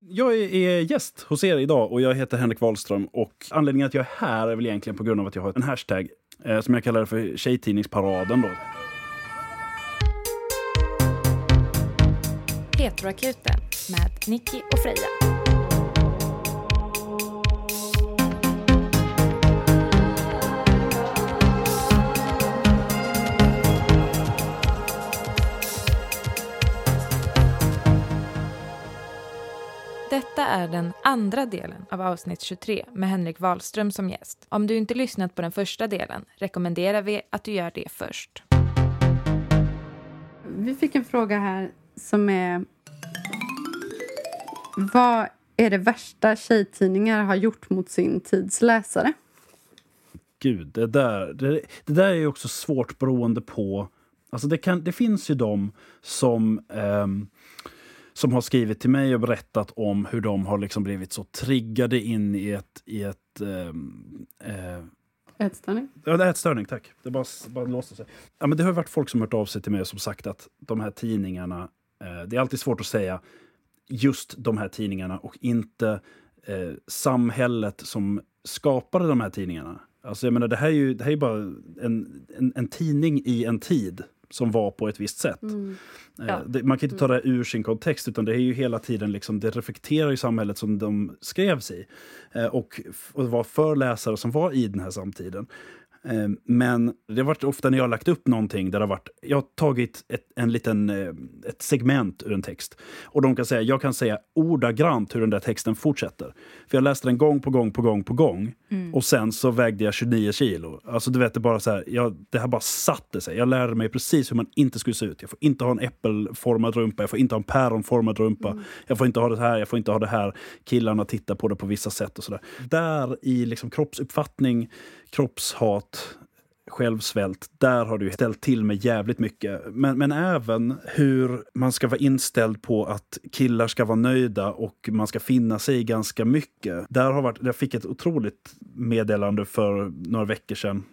Jag är gäst hos er idag och jag heter Henrik Wahlström. Och anledningen att jag är här är väl egentligen på grund av att jag har en hashtag eh, som jag kallar för Tjejtidningsparaden. Då. Retroakuten med Nicky och Freja. Detta är den andra delen av avsnitt 23 med Henrik Wahlström som gäst. Om du inte lyssnat på den första delen rekommenderar vi att du gör det först. Vi fick en fråga här som är... Vad är det värsta tjejtidningar har gjort mot sin tids läsare? Gud, det där, det, det där är ju också svårt beroende på... Alltså det, kan, det finns ju de som... Ehm, som har skrivit till mig och berättat om hur de har liksom blivit så triggade in i ett... I ett eh, eh, Ätstörning? Ja, ätstörning, tack. Det bara, bara låste sig. Ja, men det har varit folk som hört av sig till mig och som sagt att de här tidningarna... Eh, det är alltid svårt att säga just de här tidningarna och inte eh, samhället som skapade de här tidningarna. Alltså jag menar, det här är ju det här är bara en, en, en tidning i en tid som var på ett visst sätt. Mm. Eh, Ja. Det, man kan inte ta det ur sin kontext, utan det är ju hela tiden liksom, det reflekterar i samhället som de skrevs i. Eh, och, och var för läsare som var i den här samtiden. Eh, Men det har varit ofta när jag har lagt upp någonting där det har varit, jag har tagit ett, en liten, eh, ett segment ur en text. Och de kan säga, jag kan säga ordagrant hur den där texten fortsätter. För jag läste den gång på gång på gång på gång. Och sen så vägde jag 29 kilo. Alltså du vet, det bara så här, jag, det här bara satte sig. Jag lärde mig precis hur man inte skulle se ut. Jag får inte ha en äppelformad rumpa, jag får inte ha en päronformad rumpa. Jag får inte ha det här, jag får inte ha det här. Killarna tittar på det på vissa sätt och sådär. Där i liksom kroppsuppfattning, kroppshat, självsvält, där har du ställt till med jävligt mycket. Men, men även hur man ska vara inställd på att killar ska vara nöjda och man ska finna sig i ganska mycket. Där har varit, jag fick ett otroligt meddelande för några veckor sedan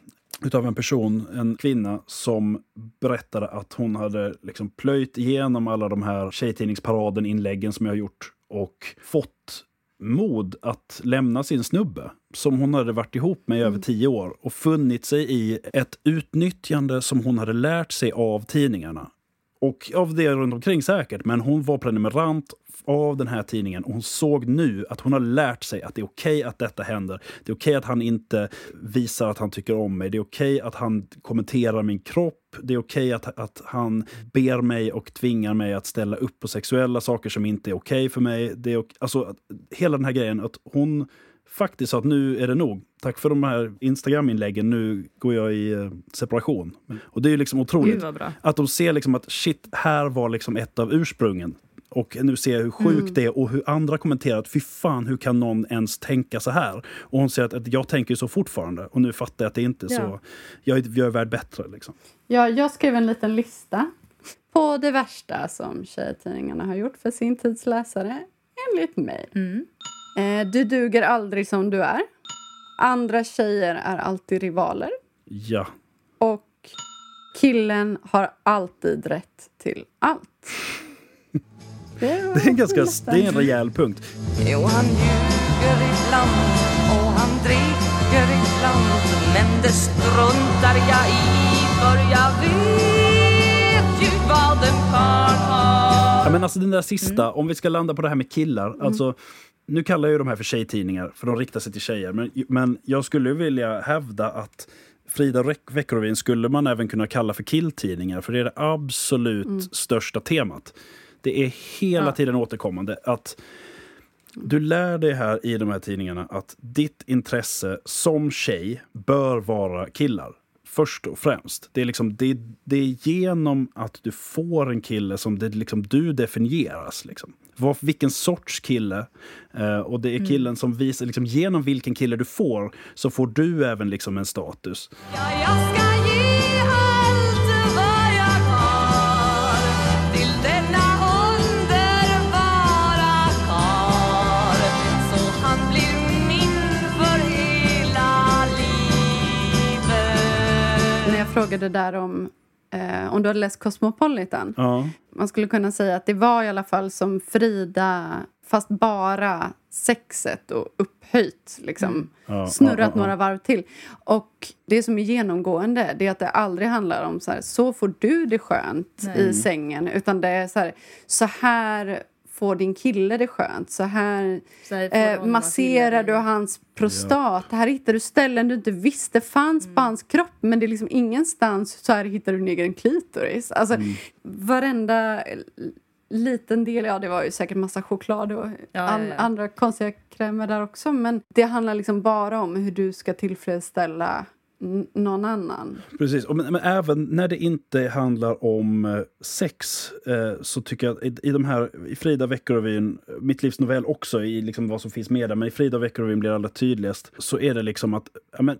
utav en person, en kvinna, som berättade att hon hade liksom plöjt igenom alla de här Tjejtidningsparaden-inläggen som jag har gjort och fått mod att lämna sin snubbe som hon hade varit ihop med i över tio år och funnit sig i ett utnyttjande som hon hade lärt sig av tidningarna. Och av det runt omkring säkert, men hon var prenumerant av den här tidningen och hon såg nu att hon har lärt sig att det är okej att detta händer. Det är okej att han inte visar att han tycker om mig. Det är okej att han kommenterar min kropp. Det är okej att, att han ber mig och tvingar mig att ställa upp på sexuella saker som inte är okej för mig. Det är, alltså, hela den här grejen, att hon faktiskt att nu är det nog. Tack för de här Instagram-inläggen, nu går jag i eh, separation. Och det är ju liksom otroligt. Att de ser liksom att shit, här var liksom ett av ursprungen. Och nu ser jag hur sjukt Mm. det är och hur andra kommenterar att fy fan, hur kan någon ens tänka så här? Och hon säger att, att jag tänker så fortfarande och nu fattar jag att det inte är Ja. så. Jag, jag är värd bättre liksom. Ja, jag skrev en liten lista på det värsta som tjejtidningarna har gjort för sin tids läsare, enligt mig. Eh, du duger aldrig som du är. Andra tjejer är alltid rivaler. Ja. Och killen har alltid rätt till allt. Det är, Det är en ganska det är en rejäl punkt. Jo, han ljuger ibland och han dricker ibland Men det struntar jag i för jag vet ju vad en karl har Ja, men alltså den där sista, om vi ska landa på det här med killar. Alltså, nu kallar jag de här för tjejtidningar, för de riktar sig till tjejer. Men, men jag skulle vilja hävda att Frida Veckorevyn skulle man även kunna kalla för killtidningar, för det är det absolut största temat. Det är hela Ja. tiden återkommande att du lär dig här i de här tidningarna att ditt intresse som tjej bör vara killar. Först och främst. Det är, liksom, det, det är genom att du får en kille som det liksom, du definieras. Liksom. Vad, vilken sorts kille. Eh, och det är killen som visar, liksom, genom vilken kille du får, så får du även liksom en status. Ja, jag ska ge allt vad jag har till denna underbara karl så han blir min för hela livet När jag frågade där om, eh, om du hade läst Cosmopolitan. Ja. Man skulle kunna säga att det var i alla fall som Frida fast bara sexet och upphöjt. Liksom. Mm. Ja, Snurrat ja, några varv till. Och det som är genomgående det är att det aldrig handlar om så här, så får du det skönt Nej. i sängen. Utan det är så här, så här får din kille det skönt. Så här Så här eh, masserar du hans prostat. Här hittar du ställen du inte visste fanns Mm. på hans kropp. Men det är liksom ingenstans så här hittar du din egen klitoris. Alltså, Mm. Varenda liten del, ja det var ju säkert massa choklad och ja, an- ja. andra konstiga krämer där också. Men det handlar liksom bara om hur du ska tillfredsställa någon annan. Precis, men, men även när det inte handlar om eh, sex eh, så tycker jag att i, i de här, i Frida Veckorevyn, mitt livs novell också, i liksom vad som finns med där, men i Frida Veckorevyn blir det allra tydligast, så är det liksom att ja, men,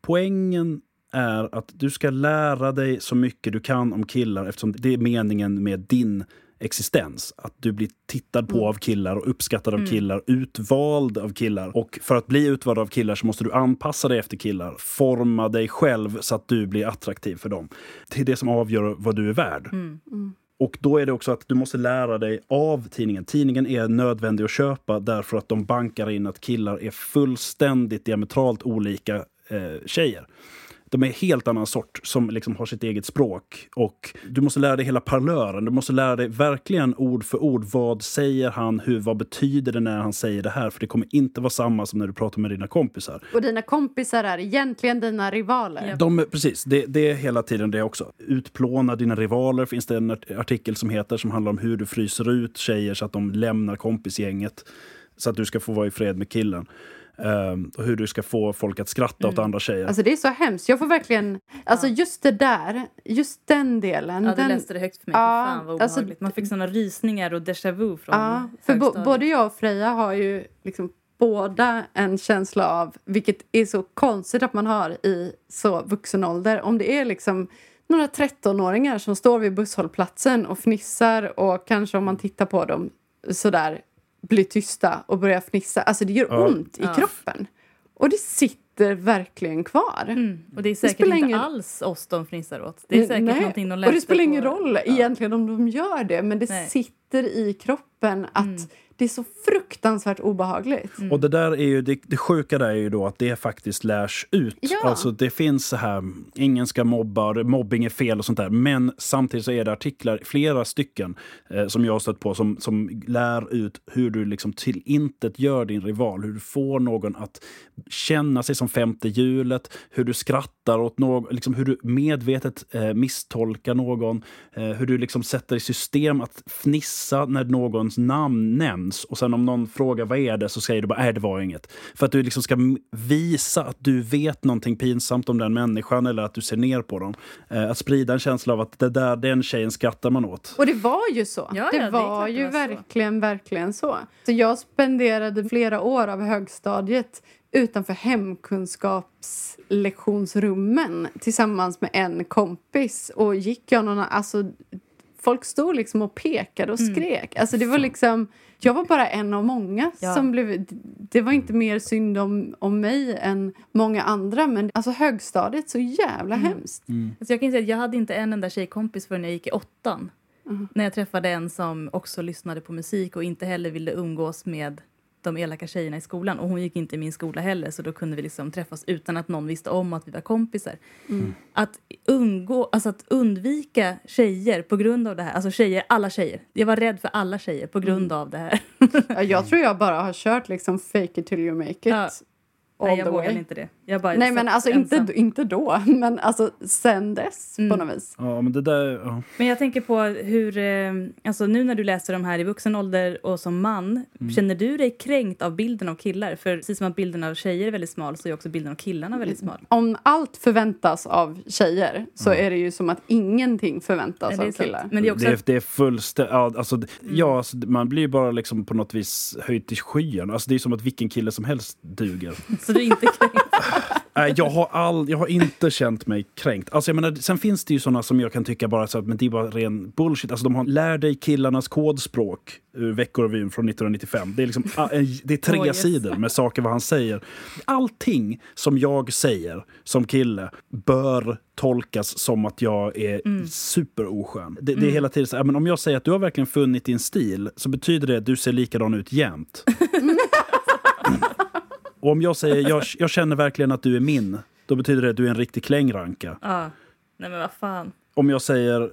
poängen är att du ska lära dig så mycket du kan om killar eftersom det är meningen med din existens. Att du blir tittad på av killar och uppskattad av killar, utvald av killar. Och för att bli utvald av killar så måste du anpassa dig efter killar. Forma dig själv så att du blir attraktiv för dem. Det är det som avgör vad du är värd. Och då är det också att du måste lära dig av tidningen. Tidningen är nödvändig att köpa därför att de bankar in att killar är fullständigt diametralt olika eh, tjejer. De är helt annan sort som liksom har sitt eget språk. Och du måste lära dig hela parlören. Du måste lära dig verkligen ord för ord. Vad säger han? Hur, vad betyder det när han säger det här? För det kommer inte vara samma som när du pratar med dina kompisar. Och dina kompisar är egentligen dina rivaler. De, precis, det, det är hela tiden det också. Utplåna dina rivaler finns det en art- artikel som heter som handlar om hur du fryser ut tjejer så att de lämnar kompisgänget. Så att du ska få vara i fred med killen. Ehm, och hur du ska få folk att skratta åt andra tjejer. Alltså det är så hemskt. Jag får verkligen... Alltså just det där, just den delen. Ja, du den, läste det högt för mig. Ja, fan vad alltså-. Man fick såna rysningar och déjà vu från Ja, för bo, både jag och Freja har ju liksom båda en känsla av, vilket är så konstigt att man har i så vuxen ålder, om det är liksom några 13-åringar som står vid busshållplatsen och fnissar och kanske om man tittar på dem sådär blir tysta och börjar fnissa. Alltså det gör Ja. ont i Ja. kroppen. Och det sitter verkligen kvar. Mm. Och det är säkert spelar inte ingen- alls oss de fnissar åt. Det är säkert Nej, någonting de läste Och det spelar ingen roll Ja. egentligen om de gör det, men det Nej. sitter i kroppen att Mm. Det är så fruktansvärt obehagligt. Och det där är ju, det, det sjuka där är ju då att det faktiskt lärs ut. Ja. Alltså det finns så här, ingen ska mobba, mobbing är fel och sånt där. Men samtidigt så är det artiklar, flera stycken, eh, som jag har stött på, som, som lär ut hur du liksom till intet gör din rival. Hur du får någon att känna sig som femte hjulet, hur du skrattar åt någon, liksom hur du medvetet eh, misstolkar någon, eh, hur du liksom sätter i system att fnissa när någons namn nämns och sen om någon frågar vad är det så säger du bara nej det var inget. För att du liksom ska visa att du vet någonting pinsamt om den människan eller att du ser ner på dem. Eh, att sprida en känsla av att det där, den tjejen skrattar man åt. Och det var ju så. Ja, det ja, det var det ju var så. verkligen, verkligen så. så. Jag spenderade flera år av högstadiet utanför hemkunskapslektionsrummen tillsammans med en kompis. Och gick jag någon... Alltså, folk stod liksom och pekade och Mm. skrek. Alltså det var liksom... Jag var bara en av många Ja. som blev... Det var inte mer synd om, om mig än många andra. Men alltså högstadiet, så jävla Mm. hemskt. Alltså jag kan säga att jag hade inte en enda tjejkompis förrän jag gick i åttan. Mm. När jag träffade en som också lyssnade på musik och inte heller ville umgås med de elaka tjejerna i skolan. Och hon gick inte i min skola heller så då kunde vi liksom träffas utan att någon visste om att vi var kompisar. Mm. Att, undgå, alltså att undvika tjejer på grund av det här. Alltså tjejer, alla tjejer. Jag var rädd för alla tjejer på grund Mm. av det här. Ja, Jag tror jag bara har kört liksom fake it till you make it. Ja. Nej, jag way. inte det. Jag bara Nej men alltså ensam. inte, inte då, men alltså sen dess Mm. på något vis. Ja, men det där... Ja. Men jag tänker på hur, eh, alltså nu när du läser de här i vuxen ålder och som man, känner du dig kränkt av bilden av killar? För precis som att bilden av tjejer är väldigt smal så är också bilden av killarna väldigt smal. Om allt förväntas av tjejer så är det ju som att ingenting förväntas av sant. killar. Men det är också Det är, det är fullständigt... Ja, alltså, ja, alltså, man blir ju bara liksom på något vis höjd till skyn. Alltså, det är som att vilken kille som helst duger. så du är inte kränkt. Nej, jag, har all, jag har inte känt mig kränkt. Alltså, jag menar, sen finns det ju såna som jag kan tycka bara så att men det är bara ren bullshit. Alltså, de har Lär dig killarnas kodspråk ur Veckorevyn från 1995. Det är, liksom, ah, en- det är tre Oh, yes. sidor med saker vad han säger. Allting som jag säger som kille bör tolkas som att jag är Mm. superoskön. Det, det är hela tiden så här, men om jag säger att du har verkligen funnit din stil så betyder det att du ser likadan ut jämt. Och om jag säger jag, jag känner verkligen att du är min, då betyder det att du är en riktig klängranka. Ja. Nej men vad fan. Om jag säger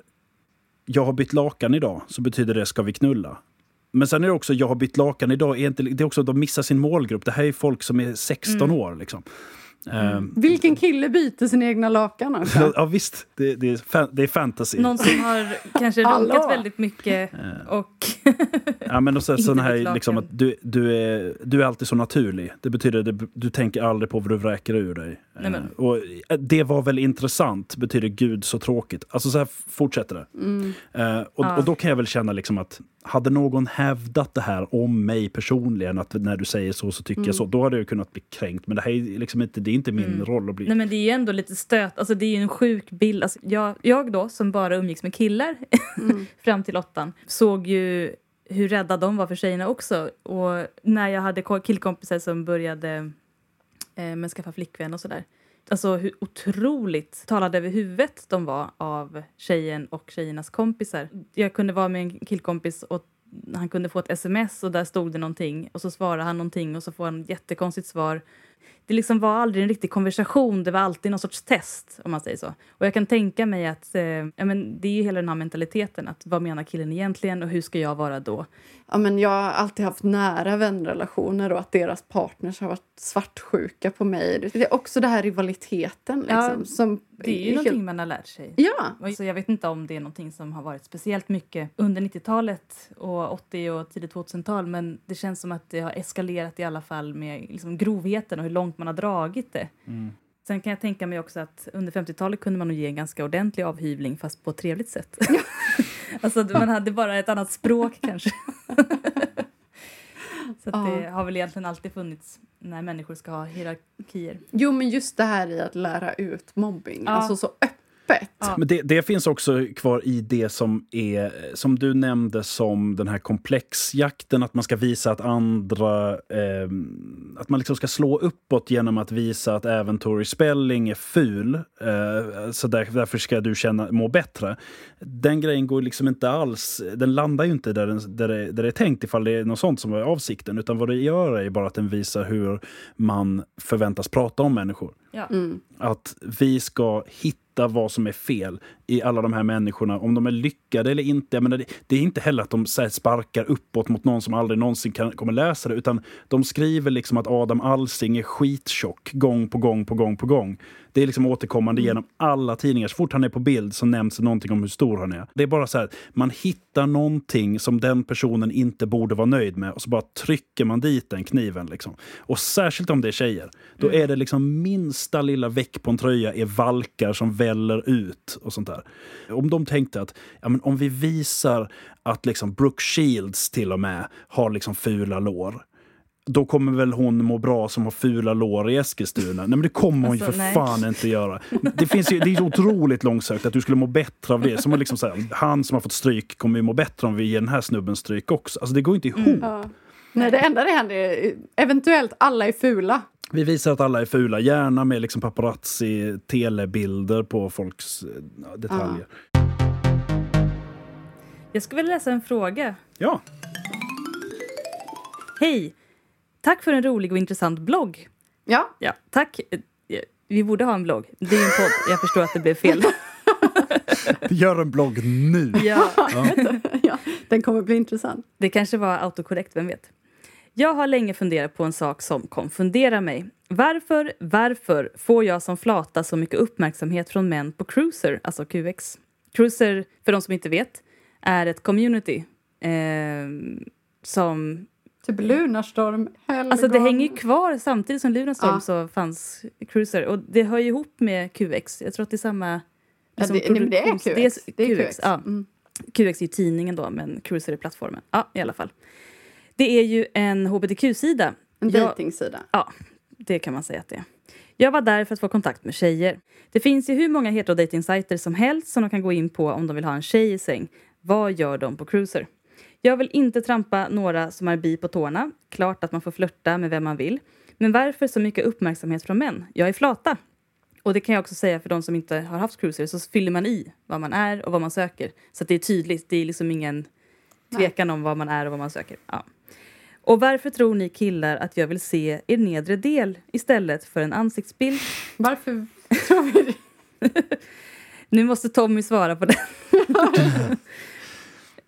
jag har bytt lakan idag, så betyder det ska vi knulla. Men sen är det också jag har bytt lakan idag, är inte, det är också att de missar sin målgrupp. Det här är folk som är 16 år. Liksom. Ehm, Vilken kille byter sin egna lakan också? Ja visst, det, det, är, fan, det är fantasy. Någon som har kanske runkat väldigt mycket och... Ja, men och så, sån här, liksom, att du, du, är, du är alltid så naturlig. Det betyder att du tänker aldrig på vad du vräker ur dig. Nej, men- Eh, och eh, det var väl intressant betyder gud så tråkigt. Alltså så här fortsätter det. Eh, och, Ja. och då kan jag väl känna liksom att hade någon hävdat det här om mig personligen, att när du säger så så tycker jag så, då hade jag kunnat bli kränkt. Men det här är liksom inte, det är inte min roll att bli... Nej men det är ju ändå lite stöt, alltså det är ju en sjuk bild. Alltså, jag, jag då som bara umgicks med killar fram till åttan såg ju hur rädda de var för tjejerna också. Och när jag hade ko- killkompisar som började eh, med skaffa flickvän och sådär. Alltså hur otroligt talade över huvudet de var av tjejen och tjejernas kompisar. Jag kunde vara med en killkompis och han kunde få ett sms och där stod det någonting och så svarade han någonting och så får han ett jättekonstigt svar. Det liksom var aldrig en riktig konversation, det var alltid någon sorts test om man säger så. Och jag kan tänka mig att, eh, ja, men det är ju hela den här mentaliteten att vad menar killen egentligen och hur ska jag vara då? Ja, men jag har alltid haft nära vänrelationer och att deras partners har varit svartsjuka på mig. Det är också det här rivaliteten. Liksom, Ja, som Det är ju helt- någonting man har lärt sig. Ja, Så jag vet inte om det är någonting som har varit speciellt mycket under 90-talet och 80 och tidigt 2000-tal men det känns som att det har eskalerat i alla fall med liksom grovheten och hur långt man har dragit det. Sen kan jag tänka mig också att under 50-talet kunde man nog ge en ganska ordentlig avhyvling fast på ett trevligt sätt. alltså man hade bara ett annat språk kanske. Så att det har väl egentligen alltid funnits när människor ska ha hierarkier. jo men just det här i att lära ut mobbing. Ja. Alltså så öppet. Ja. Men det, det finns också kvar i det som är, som du nämnde som den här komplexjakten, att man ska visa att andra, eh, att man liksom ska slå uppåt genom att visa att även Tori Spelling är ful, eh, så där, därför ska du känna, må bättre. Den grejen går liksom inte alls, den landar ju inte där, den, där, det, där det är tänkt ifall det är något sånt som är avsikten, utan vad det gör är bara att den visar hur man förväntas prata om människor. Ja. Att vi ska hitta vad som är fel i alla de här människorna. Om de är lyckade eller inte. Jag menar, det, det är inte heller att de här, sparkar uppåt mot någon som aldrig någonsin kan, kommer läsa det. Utan de skriver liksom att Adam Alsing är skittjock gång på gång på gång på gång. Det är liksom återkommande genom alla tidningar. Så fort han är på bild så nämns det någonting om hur stor han är. Det är bara så här, man hittar någonting som den personen inte borde vara nöjd med och så bara trycker man dit den kniven. Liksom. Och särskilt om det är tjejer. Då är det liksom minsta lilla veck på en tröja är valkar som väller ut och sånt där. Om de tänkte att ja, men om vi visar att liksom Brooke Shields till och med har liksom fula lår då kommer väl hon må bra som har fula lår i Eskilstuna. Nej men det kommer hon ju Alltså, för nej. fan inte göra. Det, finns ju, det är ju otroligt långsökt att du skulle må bättre av det. Som liksom så här, han som har fått stryk kommer ju må bättre om vi ger den här snubben stryk också. Alltså det går inte ihop. Ja. Nej, det enda det händer är eventuellt alla är fula. Vi visar att alla är fula, gärna med liksom paparazzi telebilder på folks eh, detaljer. Jag skulle vilja läsa en fråga. Ja, Hej! Tack för en rolig och intressant blogg. Ja, Ja, tack. Vi borde ha en blogg. Det är en podd. Jag förstår att det blev fel. gör en blogg nu. Ja, ja, den kommer bli intressant. det kanske var autokorrekt, vem vet? Jag har länge funderat på en sak som konfunderar mig. Varför, varför får jag som flata så mycket uppmärksamhet från män på Cruiser, alltså QX? Cruiser, för de som inte vet, är ett community eh, som Typ Lunarstorm, Helgon. Alltså det hänger ju kvar samtidigt som Lunarstorm Ja. så fanns Cruiser och det hör ju ihop med QX. Jag tror att det är samma... Ja, liksom det, nej, det är QX. Det är, QX. Ja. Mm. QX är ju tidningen då, men Cruiser är plattformen. Ja, i alla fall. Det är ju en hbtq-sida. En dejtingsida. Ja, det kan man säga att det är. Jag var där för att få kontakt med tjejer. Det finns ju hur många heterodating-sajter som helst som de kan gå in på om de vill ha en tjej i säng. Vad gör de på Cruiser? Jag vill inte trampa några som är bi på tårna. Klart att man får flörta med vem man vill. Men varför så mycket uppmärksamhet från män? Jag är flata. Och det kan jag också säga för de som inte har haft cruiser så fyller man i vad man är och vad man söker. Så det är tydligt. Det är liksom ingen tvekan om vad man är och vad man söker. Ja. Och varför tror ni killar att jag vill se er nedre del istället för en ansiktsbild? Varför tror vi det? Nu måste Tommy svara på det.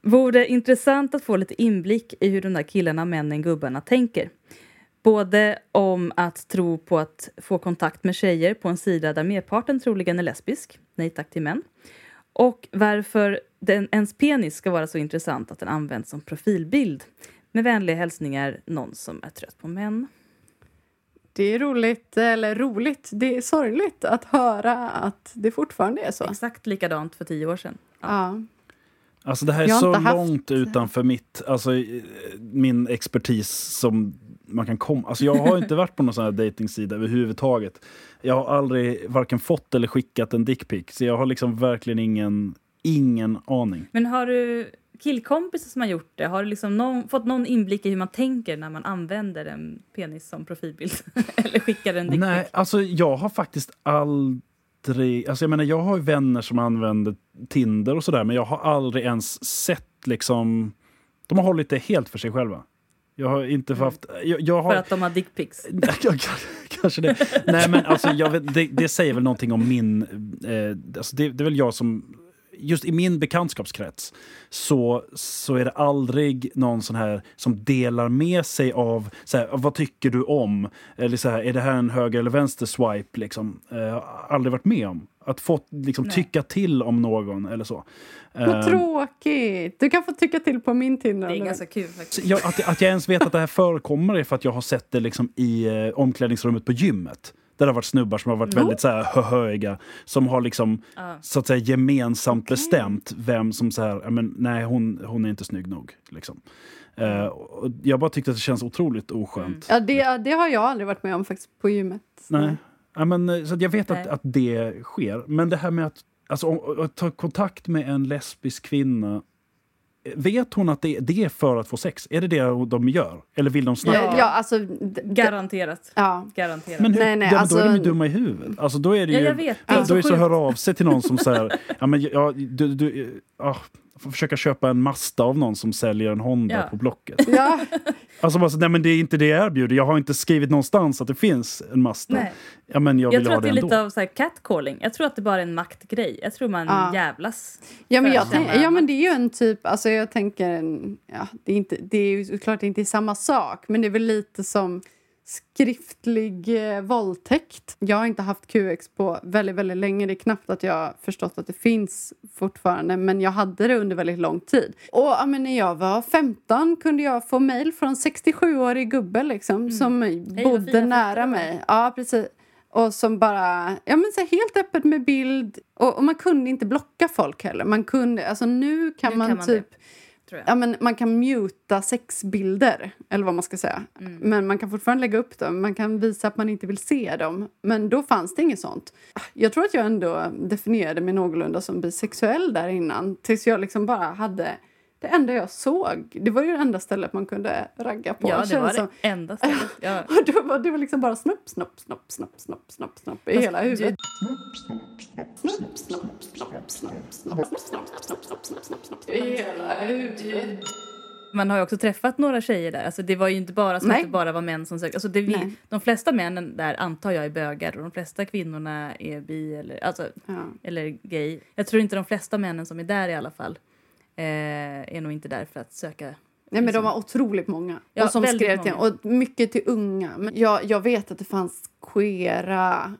Vore intressant att få lite inblick i hur de där killarna, männen, gubbarna tänker. Både om att tro på att få kontakt med tjejer på en sida där merparten troligen är lesbisk, nej tack till män. Och varför den, ens penis ska vara så intressant att den används som profilbild. Med vänliga hälsningar, någon som är trött på män. Det är roligt, eller roligt, det är sorgligt att höra att det fortfarande är så. Exakt likadant för tio år sedan. Ja. Alltså det här är Jag har så inte haft- långt utanför mitt, alltså, min expertis som man kan komma. Alltså jag har inte varit på någon sån här dejtingsida överhuvudtaget. Jag har aldrig varken fått eller skickat en dickpic. Så jag har liksom verkligen ingen, ingen aning. Men har du killkompisar som har gjort det? Har du liksom någon, fått någon inblick i hur man tänker när man använder en penis som profilbild? Eller skickar en dickpic? Nej, alltså jag har faktiskt aldrig... Alltså jag menar, jag har ju vänner som använder Tinder och sådär, men jag har aldrig ens sett liksom... De har hållit det helt för sig själva. Jag har inte haft... Jag, jag har, För att de har dickpics? Kanske det. Nej, men alltså, vet, det, det säger väl någonting om min... Eh, alltså det, det är väl jag som... Just i min bekantskapskrets så, så är det aldrig någon sån här som delar med sig av så här, vad tycker du om? Eller så här, är det här en höger eller vänster swipe? Liksom. Eh, jag har aldrig varit med om. Att få liksom, Nej. tycka till om någon eller så. Vad Eh, tråkigt! Du kan få tycka till på min Tinder. Det är ganska kul faktiskt. jag, att, att jag ens vet att det här förekommer är för att jag har sett det liksom i eh, omklädningsrummet på gymmet. Där det har varit snubbar som har varit väldigt så här höhöiga. Som har liksom Ja. så att säga gemensamt bestämt vem som så här, men, nej hon, hon är inte snygg nog. Liksom. Och jag bara tyckte att det känns otroligt oskönt. Ja, det, det har jag aldrig varit med om faktiskt på gymmet. Nej. Ja, men, eh, så att jag vet att, Nej. att det sker. Men det här med att, alltså, att ta kontakt med en lesbisk kvinna. Vet hon att det, det är för att få sex? Är det det de gör? Eller vill de snacka? Ja, ja alltså... Garanterat. Ja. Garanterat. Men hur, Nej, nej, ja, men alltså- då är de ju dumma i huvudet. Alltså, då är det Ja, ju, jag vet. Det är då så är det så sjukt. höra av sig till någon som säger ja, men, ja, du, du, ja, får försöka köpa en Mazda av någon som säljer en Honda Ja. på Blocket. Ja, Alltså bara så, nej men det är inte det jag erbjuder. Jag har inte skrivit någonstans att det finns en Mazda. Nej. Ja, men jag vill Jag tror ha att det det är ändå. lite av så här catcalling. Jag tror att det bara är en maktgrej. Jag tror man Ja. jävlas. ja, men jag tänk, ja, men det är ju en typ... Alltså jag tänker... en- Ja, det, är inte, det är ju såklart det inte är samma sak, men det är väl lite som skriftlig eh, våldtäkt. Jag har inte haft QX på väldigt, väldigt länge. Det är knappt att jag förstått att det finns fortfarande, men jag hade det under väldigt lång tid. Och ja, men när jag var 15 kunde jag få mejl från 67-årig gubbe liksom, som vad bodde nära mig. Ja, precis. Och som bara, ja men så helt öppet med bild. Och, och man kunde inte blocka folk heller. Man kunde, alltså nu kan Nu man kan man typ, Tror jag. ja men man kan muta sexbilder. Eller vad man ska säga. Mm. Men man kan fortfarande lägga upp dem. Man kan visa att man inte vill se dem. Men då fanns det inget sånt. Jag tror att jag ändå definierade mig någorlunda som bisexuell där innan. Tills jag liksom bara hade, det enda jag såg, det var ju det enda stället man kunde ragga på. Ja, det var som- det enda stället. Ja. och det var, det var liksom bara snopp, snopp, snopp, snopp, snopp, snopp, snopp i hela huvudet. Man har ju också träffat några tjejer där. Alltså det var ju inte bara som Nej. att det bara var män som sökte. Alltså det vi, de flesta männen där antar jag är bögar och de flesta kvinnorna är bi eller, alltså, Ja. eller gay. Jag tror inte de flesta männen som är där i alla fall eh, är nog inte där för att söka Nej, men de var otroligt många. Ja, och som skrev till många. Och mycket till unga. Men jag, jag vet att det fanns queera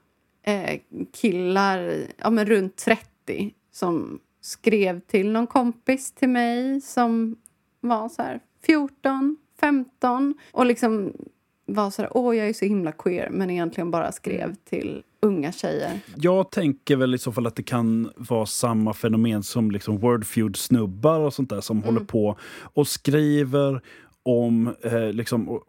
eh, killar ja, men runt 30 som skrev till någon kompis till mig som var så här 14, 15 och liksom var så här, åh jag är så himla queer men egentligen bara skrev till unga tjejer. Jag tänker väl i så fall att det kan vara samma fenomen som liksom Wordfeud-snubbar och sånt där som Mm. håller på och skriver om eh, liksom, och,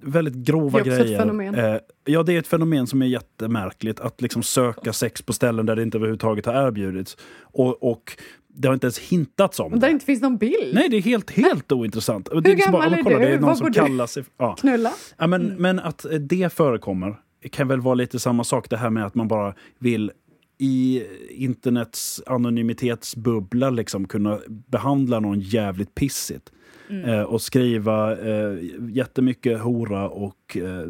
väldigt grova Det är också ett grejer. fenomen. Eh, ja, det är ett fenomen som är jättemärkligt. Att liksom söka sex på ställen där det inte överhuvudtaget har erbjudits. Och, och det har inte ens hintats om Där det. inte finns någon bild. Nej, det är helt, helt ointressant. Och det Hur liksom gammal men är kolla, du? Det är någon Vad som kallar sig... Ja. Knulla. Ja, men, men att eh, det förekommer kan väl vara lite samma sak det här med att man bara vill i internets anonymitetsbubbla liksom kunna behandla någon jävligt pissigt. Eh, och skriva eh, jättemycket hora och eh,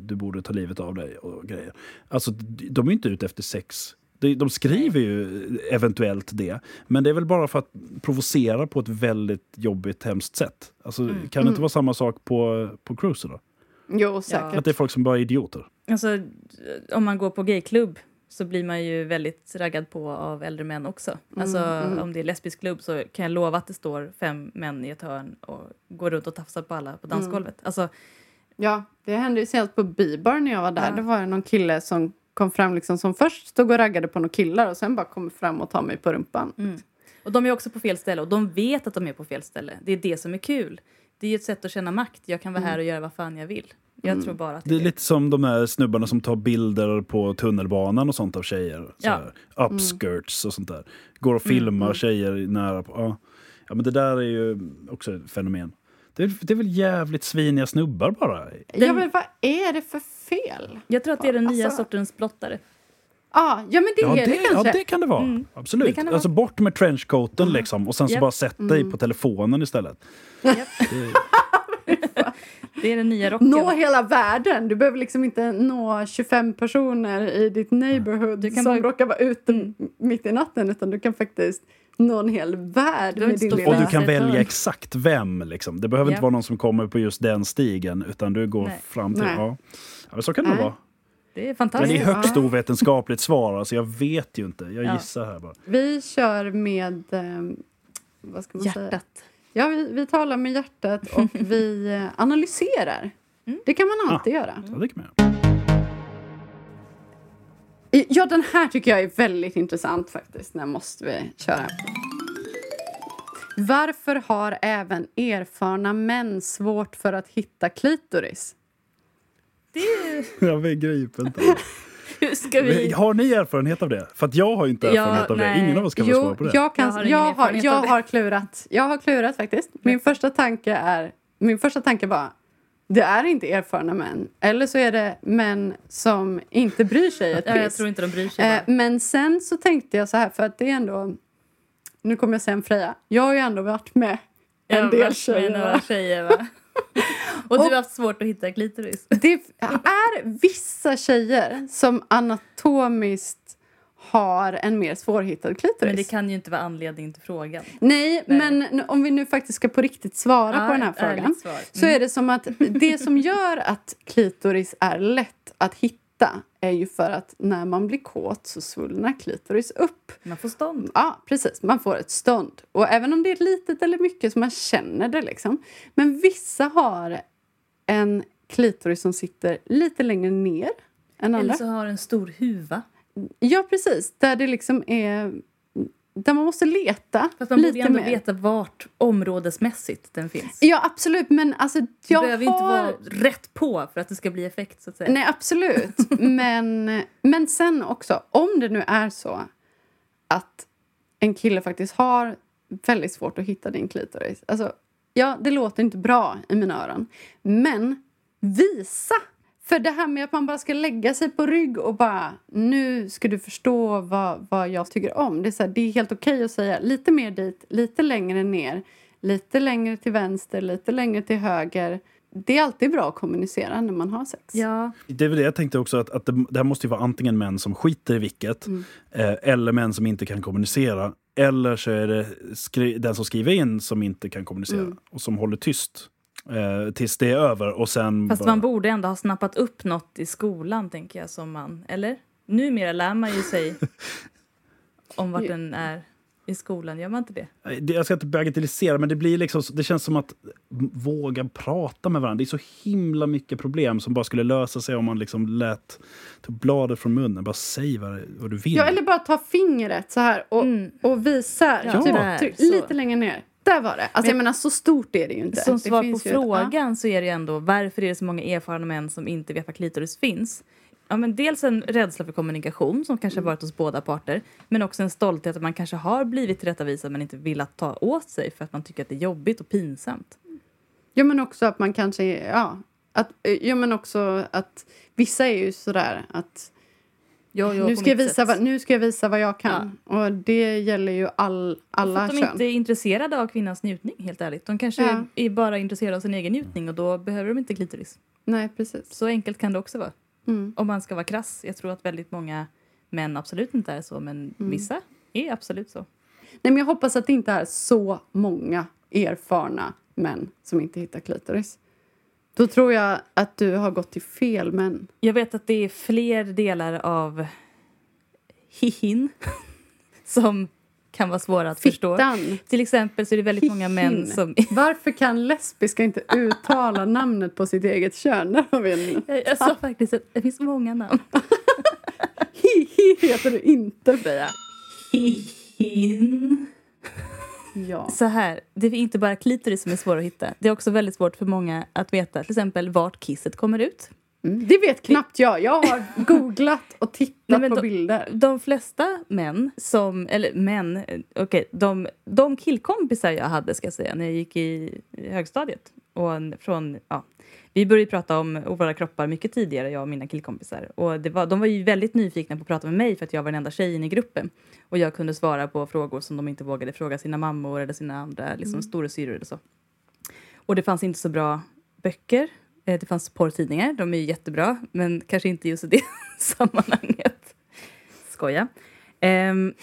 du borde ta livet av dig och grejer. Alltså, de är inte ute efter sex. De, de skriver ju eventuellt det, men det är väl bara för att provocera på ett väldigt jobbigt, hemskt sätt. Alltså, Kan det inte vara samma sak på, på cruiser då? Jo, säkert. Att det är folk som bara är idioter? Alltså, om man går på gayklubb så blir man ju väldigt raggad på av äldre män också. Alltså, Om det är lesbisk klubb så kan jag lova att det står fem män i ett hörn och går runt och tafsar på alla på dansgolvet. Alltså, Ja, det hände ju senast på Bibar när jag var där. Ja. Det var någon kille som kom fram liksom som först stod och raggade på några killar och sen bara kom fram och ta mig på rumpan. och de är också på fel ställe och de vet att de är på fel ställe. Det är det som är kul. Det är ett sätt att känna makt. Jag kan vara här och göra vad fan jag vill. Jag tror bara att Det är lite som de här snubbarna som tar bilder på tunnelbanan och sånt av tjejer. Ja. här, upskirts och sånt där. Går och filmar tjejer nära på. Ja. ja, men det där är ju också ett fenomen. Det är, det är väl jävligt sviniga snubbar bara. Ja, men vad är det för fel? Jag tror att det är den nya Alltså- sortens blottare. Ah, ja, men det Ja, är det, det, ja, kanske. det kan det vara. Absolut. Det kan det alltså bort med trenchcoaten liksom och sen så Japp. bara sätt dig på telefonen istället. Det är den nya rocken. Nå hela världen. Du behöver liksom inte nå 25 personer i ditt neighborhood Du kan som bara- råkar vara ute mitt i natten utan du kan faktiskt nå en hel värld Du med inte din lilla... Och du kan välja exakt vem. Liksom. Det behöver inte Ja. vara någon som kommer på just den stigen utan du går Nej. fram till... Nej. Ja. Ja, så kan det Nej. vara. Det är Men fantastiskt. det är högst ovetenskapligt svar. Alltså jag vet ju inte. Jag Ja. gissar här bara. Vi kör med... Eh, vad ska man säga? Hjärtat. Ja, vi, vi talar med hjärtat och vi eh, analyserar. Det kan man alltid göra. Ja, det kan man göra. Ja, den här tycker jag är väldigt intressant faktiskt. Den måste vi köra. Varför har även erfarna män svårt för att hitta klitoris? Det är... Jag begriper inte. Hur ska vi... Har ni erfarenhet av det? För att jag har inte Ja, erfarenhet av det. Ingen av oss kan få Jo, svar på det. jag, kan, Jag har jag, har, jag har klurat. Jag har klurat faktiskt. Min första tanke är... Min första tanke var det är inte erfarna män. Eller så är det män som inte bryr sig ett Ja, jag piss. tror inte de bryr sig. Eh, bara. men sen så tänkte jag så här, för att det är ändå... Nu kommer jag sen Freja. Jag har ju ändå varit med en Jag del tjejer. några va? tjejer va? Och du har haft svårt att hitta klitoris. Det är vissa tjejer som anatomiskt har en mer svårhittad klitoris. Men det kan ju inte vara anledningen till frågan. Nej, Nej. men om vi nu faktiskt ska på riktigt svara Ja, på den här frågan. Mm. så är det som att det som gör att klitoris är lätt att hitta är ju för att när man blir kåt så svullnar klitoris upp. Man får stånd. Ja, precis. Man får ett stånd. Och även om det är litet eller mycket så man känner det liksom. Men vissa har en klitoris som sitter lite längre ner än Eller andra. så har en stor huva. Ja, precis. Där det liksom är... Där man måste leta Fast man borde lite ju ändå mer. veta vart områdesmässigt den finns. Ja, absolut. Men alltså, jag behöver har... inte vara rätt på för att det ska bli effekt så att säga. Nej, absolut. men, men sen också, om det nu är så att en kille faktiskt har väldigt svårt att hitta din klitoris. Alltså, ja, det låter inte bra i mina öron. Men visa! För det här med att man bara ska lägga sig på rygg och bara nu ska du förstå vad, vad jag tycker om. Det är, så här, det är helt okej att säga lite mer dit, lite längre ner, lite längre till vänster, lite längre till höger. Det är alltid bra att kommunicera när man har sex. Ja, Det är väl det jag tänkte också, att, att det, det här måste ju vara antingen män som skiter i vilket, Mm. eh, eller män som inte kan kommunicera. Eller så är det skri- den som skriver in som inte kan kommunicera Mm. och som håller tyst eh, tills det är över. Och sen fast bara, man borde ändå ha snappat upp något i skolan tänker jag som man. Eller? Numera lär man ju sig om vart den är i skolan. Gör man inte det? Jag ska inte bagatellisera, men det, blir liksom, det känns som att våga prata med varandra. Det är så himla mycket problem som bara skulle lösa sig om man liksom lät ta bladet från munnen. Bara säg vad, du vill. Ja, eller bara ta fingret så här och, Mm. och visa. Ja, typ, så. lite längre ner. Där var det. Alltså, Men- jag menar, så stort är det ju inte. Som svar på ju ett- frågan så är det ändå varför är det så många erfarna män som inte vet vad klitoris finns? Ja, men dels en rädsla för kommunikation som kanske har varit hos båda parter men också en stolthet att man kanske har blivit tillrättavisad men inte vill att ta åt sig för att man tycker att det är jobbigt och pinsamt. Ja, men också att man kanske... Ja, att, ja, men också att vissa är ju sådär att Jag gör nu ska, jag visa vad, nu ska jag visa vad jag kan. Och det gäller ju all, alla att de kön. inte är intresserade av kvinnans njutning helt ärligt. De kanske Ja. är bara intresserade av sin egen njutning och då behöver de inte klitoris. Nej, precis. Så enkelt kan det också vara. Mm. Om man ska vara krass. Jag tror att väldigt många män absolut inte är så men Mm. vissa är absolut så. Nej, men jag hoppas att det inte är så många erfarna män som inte hittar klitoris. Då tror jag att du har gått till fel män. Jag vet att det är fler delar av hihin som kan vara svåra att förstå. Fittan. Till exempel så är det väldigt många män Hihin. som... Varför kan lesbiska inte uttala namnet på sitt eget kön? Där har vi. Jag, jag sa faktiskt att det finns många namn. Hihi heter du inte, Freja. Hihin. Ja. Så här, det är inte bara klitoris som är svår att hitta. Det är också väldigt svårt för många att veta till exempel vart kisset kommer ut. Mm. Det vet knappt jag. Jag har googlat och tittat Nej, på då- bilder. De flesta män som, eller män, eh, okej, de, de killkompisar jag hade ska jag säga när jag gick i högstadiet och en- från, ja, vi började prata om våra kroppar mycket tidigare, jag och mina killkompisar. Och var, de var ju väldigt nyfikna på att prata med mig för att jag var den enda tjejen i gruppen. Och jag kunde svara på frågor som de inte vågade fråga sina mammor eller sina andra liksom, storasyrror eller så. Och det fanns inte så bra böcker. Eh, Det fanns porrtidningar, de är ju jättebra, men kanske inte just i det sammanhanget. Skoja. Ehm,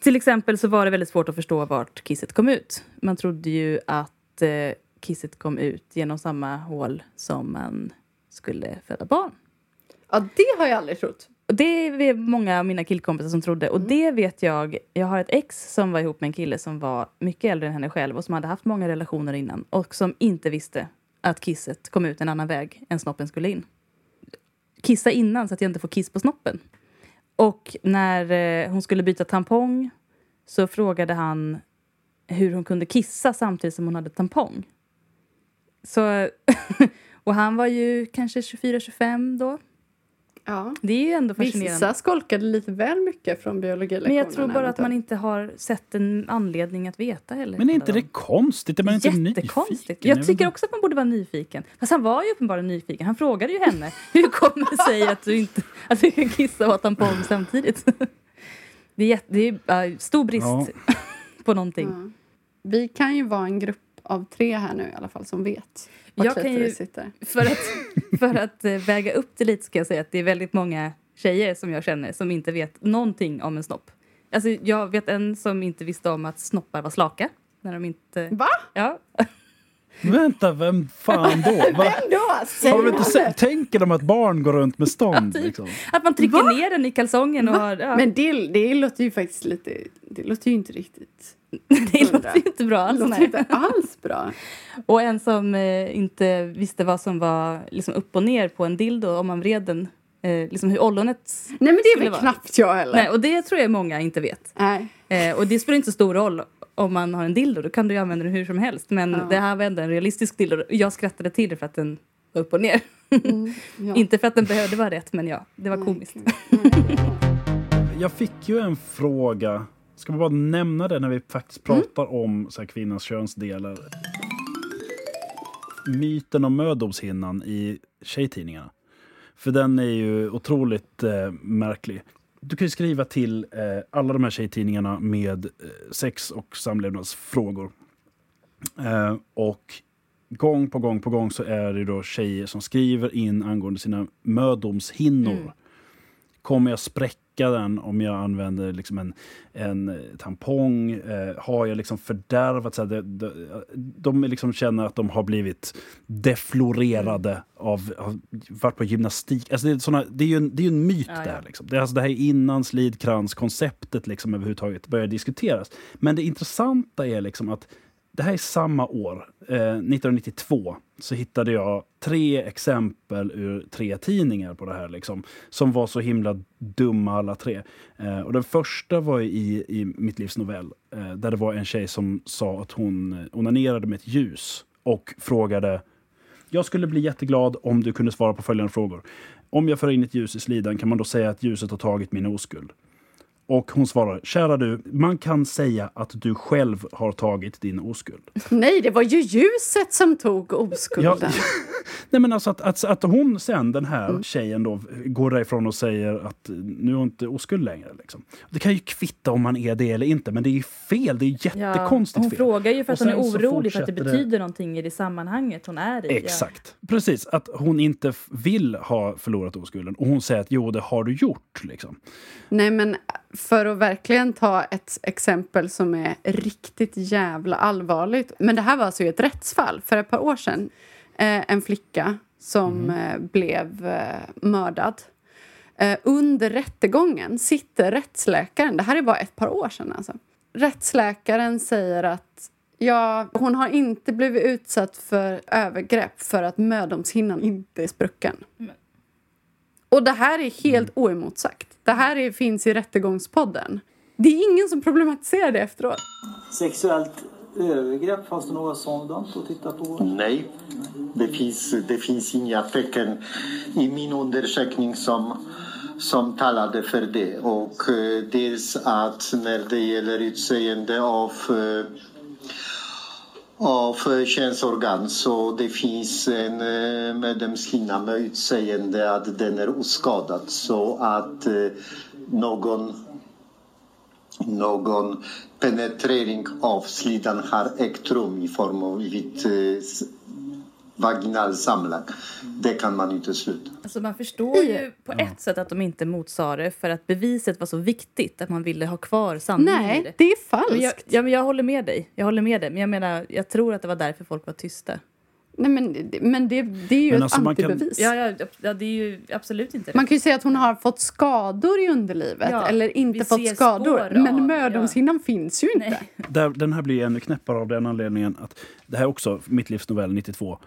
till exempel så var det väldigt svårt att förstå vart kisset kom ut. Man trodde ju att eh, kisset kom ut genom samma hål som man skulle föda barn. Ja, det har jag aldrig trott. Och det är många av mina killkompisar som trodde. Och det vet jag. Jag har ett ex som var ihop med en kille som var mycket äldre än henne själv och som hade haft många relationer innan och som inte visste att kisset kom ut en annan väg än snoppen skulle in. Kissa innan så att jag inte får kiss på snoppen. Och när eh, hon skulle byta tampong så frågade han hur hon kunde kissa samtidigt som hon hade tampong. Så, och han var ju kanske 24-25 då. Ja. Det är ju ändå fascinerande. Vissa skolkade lite väl mycket från biologilektionerna. Men jag tror bara att man inte har sett en anledning att veta heller. Men är inte det konstigt? Är man inte Jättekonstigt. nyfiken? Jag tycker också att man borde vara nyfiken. Fast han var ju uppenbarligen nyfiken. Han frågade ju henne. Hur kommer det sig att du inte att du kan kissa och ha tampong samtidigt? Det är, jätte, det är stor brist Ja. på någonting. Ja. Vi kan ju vara en grupp av tre här nu i alla fall som vet var Jag kan ju- sitter. För att, för att eh, väga upp det lite ska jag säga att det är väldigt många tjejer som jag känner som inte vet någonting om en snopp. Alltså, jag vet en som inte visste om att snoppar var slaka. När de inte... Va? Ja, Vänta, vem fan då? Va? Vem då? Har de inte sett, tänker de att barn går runt med stånd? typ. Liksom? Att man trycker Va? ner den i kalsongen och har... Ja. Men det, det låter ju faktiskt lite... Det låter ju inte riktigt... det låter ju inte bra Det alls. låter nej. inte alls bra. Och en som eh, inte visste vad som var liksom upp och ner på en dildo om man vred den. Eh, liksom hur ollonet... Nej men det är väl vara. knappt jag heller. Nej, och det tror jag många inte vet. Nej. Eh, och det spelar inte så stor roll om man har en dildo. Då kan du ju använda den hur som helst. Men Ja. det här var ändå en realistisk dildo. Jag skrattade till det för att den var upp och ner. Mm, ja. Inte för att den behövde vara rätt, men ja, det var komiskt. Jag fick ju en fråga. Ska vi bara nämna det när vi faktiskt Mm. pratar om så här, kvinnans könsdelar? Myten om mödomshinnan i tjejtidningarna. För den är ju otroligt eh, märklig. Du kan ju skriva till eh, alla de här tjejtidningarna med eh, sex och samlevnadsfrågor. Eh, och gång på gång på gång så är det då tjejer som skriver in angående sina mödomshinnor. Mm. Kommer jag spräcka den om jag använder liksom en, en eh, tampong? Eh, har jag liksom fördärvat? Så här, de, de, de liksom känner att de har blivit deflorerade av, av varit på gymnastik. Alltså det, är såna, det är ju en, det är en myt Ja, ja. där. Liksom. Det, är alltså det här innan slidkrans-konceptet liksom överhuvudtaget börjar diskuteras. Men det intressanta är liksom att det här är samma år, eh, 1992, så hittade jag tre exempel ur tre tidningar på det här. Liksom, som var så himla dumma alla tre. Eh, och den första var i, i Mitt livs novell. Eh, där det var en tjej som sa att hon onanerade med ett ljus. Och frågade jag skulle bli jätteglad om du kunde svara på följande frågor. Om jag för in ett ljus i slidan, kan man då säga att ljuset har tagit min oskuld? Och hon svarar, kära du, man kan säga att du själv har tagit din oskuld. Nej, det var ju ljuset som tog oskulden. Ja, nej men alltså att, att, att hon sen, den här mm. tjejen då, går därifrån och säger att nu är inte oskuld längre. Liksom. Det kan ju kvitta om man är det eller inte, men det är fel. Det är jättekonstigt ja, hon fel. Hon frågar ju för att hon är orolig för att det betyder det... någonting i det sammanhanget hon är i. Exakt. Ja. Precis, att hon inte vill ha förlorat oskulden. Och hon säger att jo, det har du gjort. Liksom. Nej, men för att verkligen ta ett exempel som är riktigt jävla allvarligt. Men det här var alltså ett rättsfall för ett par år sedan. Eh, en flicka som mm. eh, blev eh, mördad. Eh, under rättegången sitter rättsläkaren, det här är bara ett par år sedan alltså. Rättsläkaren säger att ja, hon har inte blivit utsatt för övergrepp för att mödomshinnan inte är sprucken. Mm. Och det här är helt mm. oemotsagt. Det här är, finns i Rättegångspodden. Det är ingen som problematiserar det efteråt. Sexuellt övergrepp, fanns det något sådant att titta på? Nej, det finns, det finns inga tecken i min undersökning som, som talade för det. Och eh, dels att när det gäller utseende av eh, av könsorgan så det finns en medlemshinna med utseende att den är oskadad. Så att eh, någon någon penetrering av slidan har ägt rum i form av vid vaginal samlag. Det kan man inte sluta. Alltså man förstår ju på ett sätt att de inte motsade det för att beviset var så viktigt att man ville ha kvar sanningen Nej, det. det är falskt. Jag, ja, men jag håller med dig. Jag håller med dig. Men jag menar, jag tror att det var därför folk var tysta. Nej, men, men det, det är ju men ett alltså antibevis. Kan... Ja, ja, ja, det är ju absolut inte det. Man kan ju säga att hon har fått skador i underlivet ja, eller inte fått skador. Men mödomshinnan ja. finns ju inte. Där, den här blir ännu knäppare av den anledningen att det här är också mitt livs novell 92.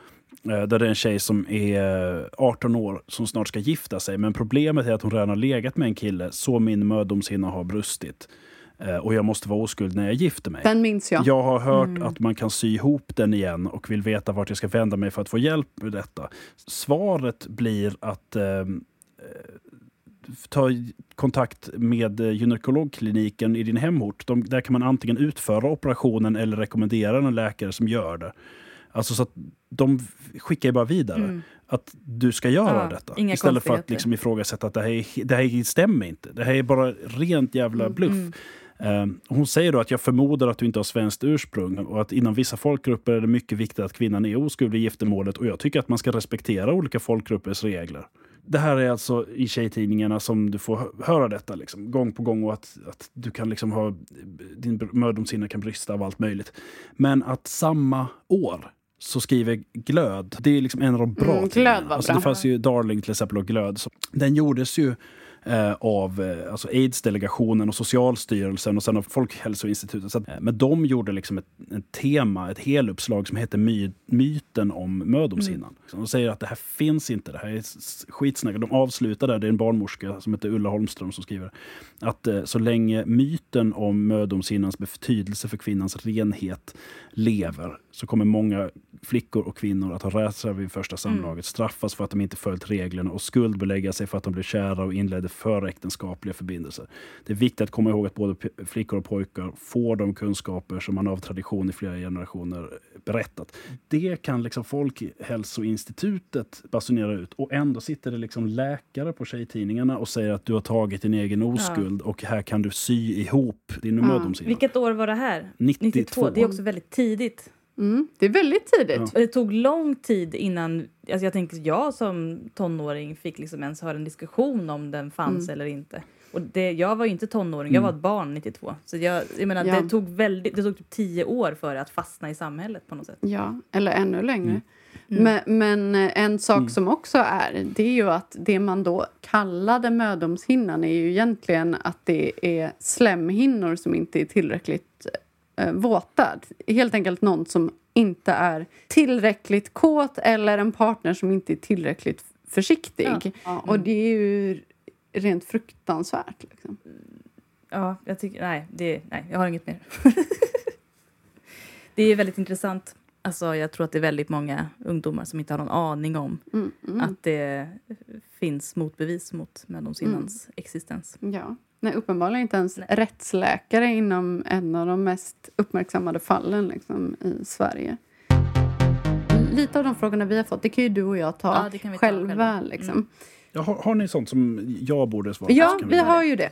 Eh, där det är en tjej som är 18 år som snart ska gifta sig. Men problemet är att hon redan har legat med en kille så min mödomshinna har brustit. Eh, och jag måste vara oskuld när jag gifter mig. Den minns jag. Jag har hört mm. att man kan sy ihop den igen och vill veta vart jag ska vända mig för att få hjälp med detta. Svaret blir att eh, ta kontakt med gynekologkliniken i din hemort. De, där kan man antingen utföra operationen eller rekommendera en läkare som gör det. Alltså så att de skickar ju bara vidare mm. att du ska göra ja, detta. Istället för att liksom ifrågasätta att det här, det här stämmer inte. Det här är bara rent jävla mm, bluff. Mm. Um, hon säger då att jag förmodar att du inte har svenskt ursprung och att inom vissa folkgrupper är det mycket viktigt att kvinnan är oskuld i giftermålet och jag tycker att man ska respektera olika folkgruppers regler. Det här är alltså i tjejtidningarna som du får höra detta liksom, gång på gång och att, att du kan liksom ha din mödomshinna kan brista av allt möjligt. Men att samma år så skriver Glöd, det är liksom en av de bra mm, Glöd var alltså, bra. Det fanns ju Darling till exempel och Glöd. Så den gjordes ju av eh, alltså aids-delegationen och Socialstyrelsen och sen av Folkhälsoinstitutet. Så att, eh, men de gjorde liksom ett, ett tema, ett heluppslag som heter My, Myten om mödomshinnan. Mm. De säger att det här finns inte, det här är skitsnack. De avslutar där, det är en barnmorska som heter Ulla Holmström som skriver att eh, så länge myten om mödomshinnans betydelse för kvinnans renhet lever så kommer många flickor och kvinnor att ha rädsla vid första samlaget, mm. straffas för att de inte följt reglerna och skuldbelägga sig för att de blev kära och inledde föräktenskapliga förbindelser. Det är viktigt att komma ihåg att både flickor och pojkar får de kunskaper som man av tradition i flera generationer berättat. Det kan liksom Folkhälsoinstitutet basunera ut och ändå sitter det liksom läkare på tjejtidningarna och säger att du har tagit din egen oskuld ja. och här kan du sy ihop din ja. mödomshinna. Vilket år var det här? 92. 92. Det är också väldigt tidigt. Mm, det är väldigt tidigt. Ja. Det tog lång tid innan... Alltså jag tänker jag som tonåring fick liksom ens höra en diskussion om den fanns mm. eller inte. Och det, jag var ju inte tonåring, jag var ett barn 92. Så jag, jag menar, ja. det, tog väldigt, det tog typ tio år för att fastna i samhället på något sätt. Ja, eller ännu längre. Mm. Mm. Men, men, eh, en sak mm. som också är, det är ju att det man då kallade mödomshinnan är ju egentligen att det är slemhinnor som inte är tillräckligt eh, våta. Helt enkelt någon som inte är tillräckligt kåt eller en partner som inte är tillräckligt försiktig. Ja. Ja, och det är ju rent fruktansvärt. Liksom. Ja, jag tycker... Nej, det, nej jag har inget mer. det är väldigt intressant. Alltså, jag tror att det är väldigt många ungdomar som inte har någon aning om Mm, mm. att det finns motbevis mot mödomshinnans existens. Ja. Nej, uppenbarligen inte ens Nej. rättsläkare inom en av de mest uppmärksammade fallen liksom, i Sverige. Lite av de frågorna vi har fått det kan ju du och jag ta Ja, det kan vi ta själva. själva. Liksom. Mm. Ja, har, har ni sånt som jag borde svara på? Ja, vi göra har det. ju det.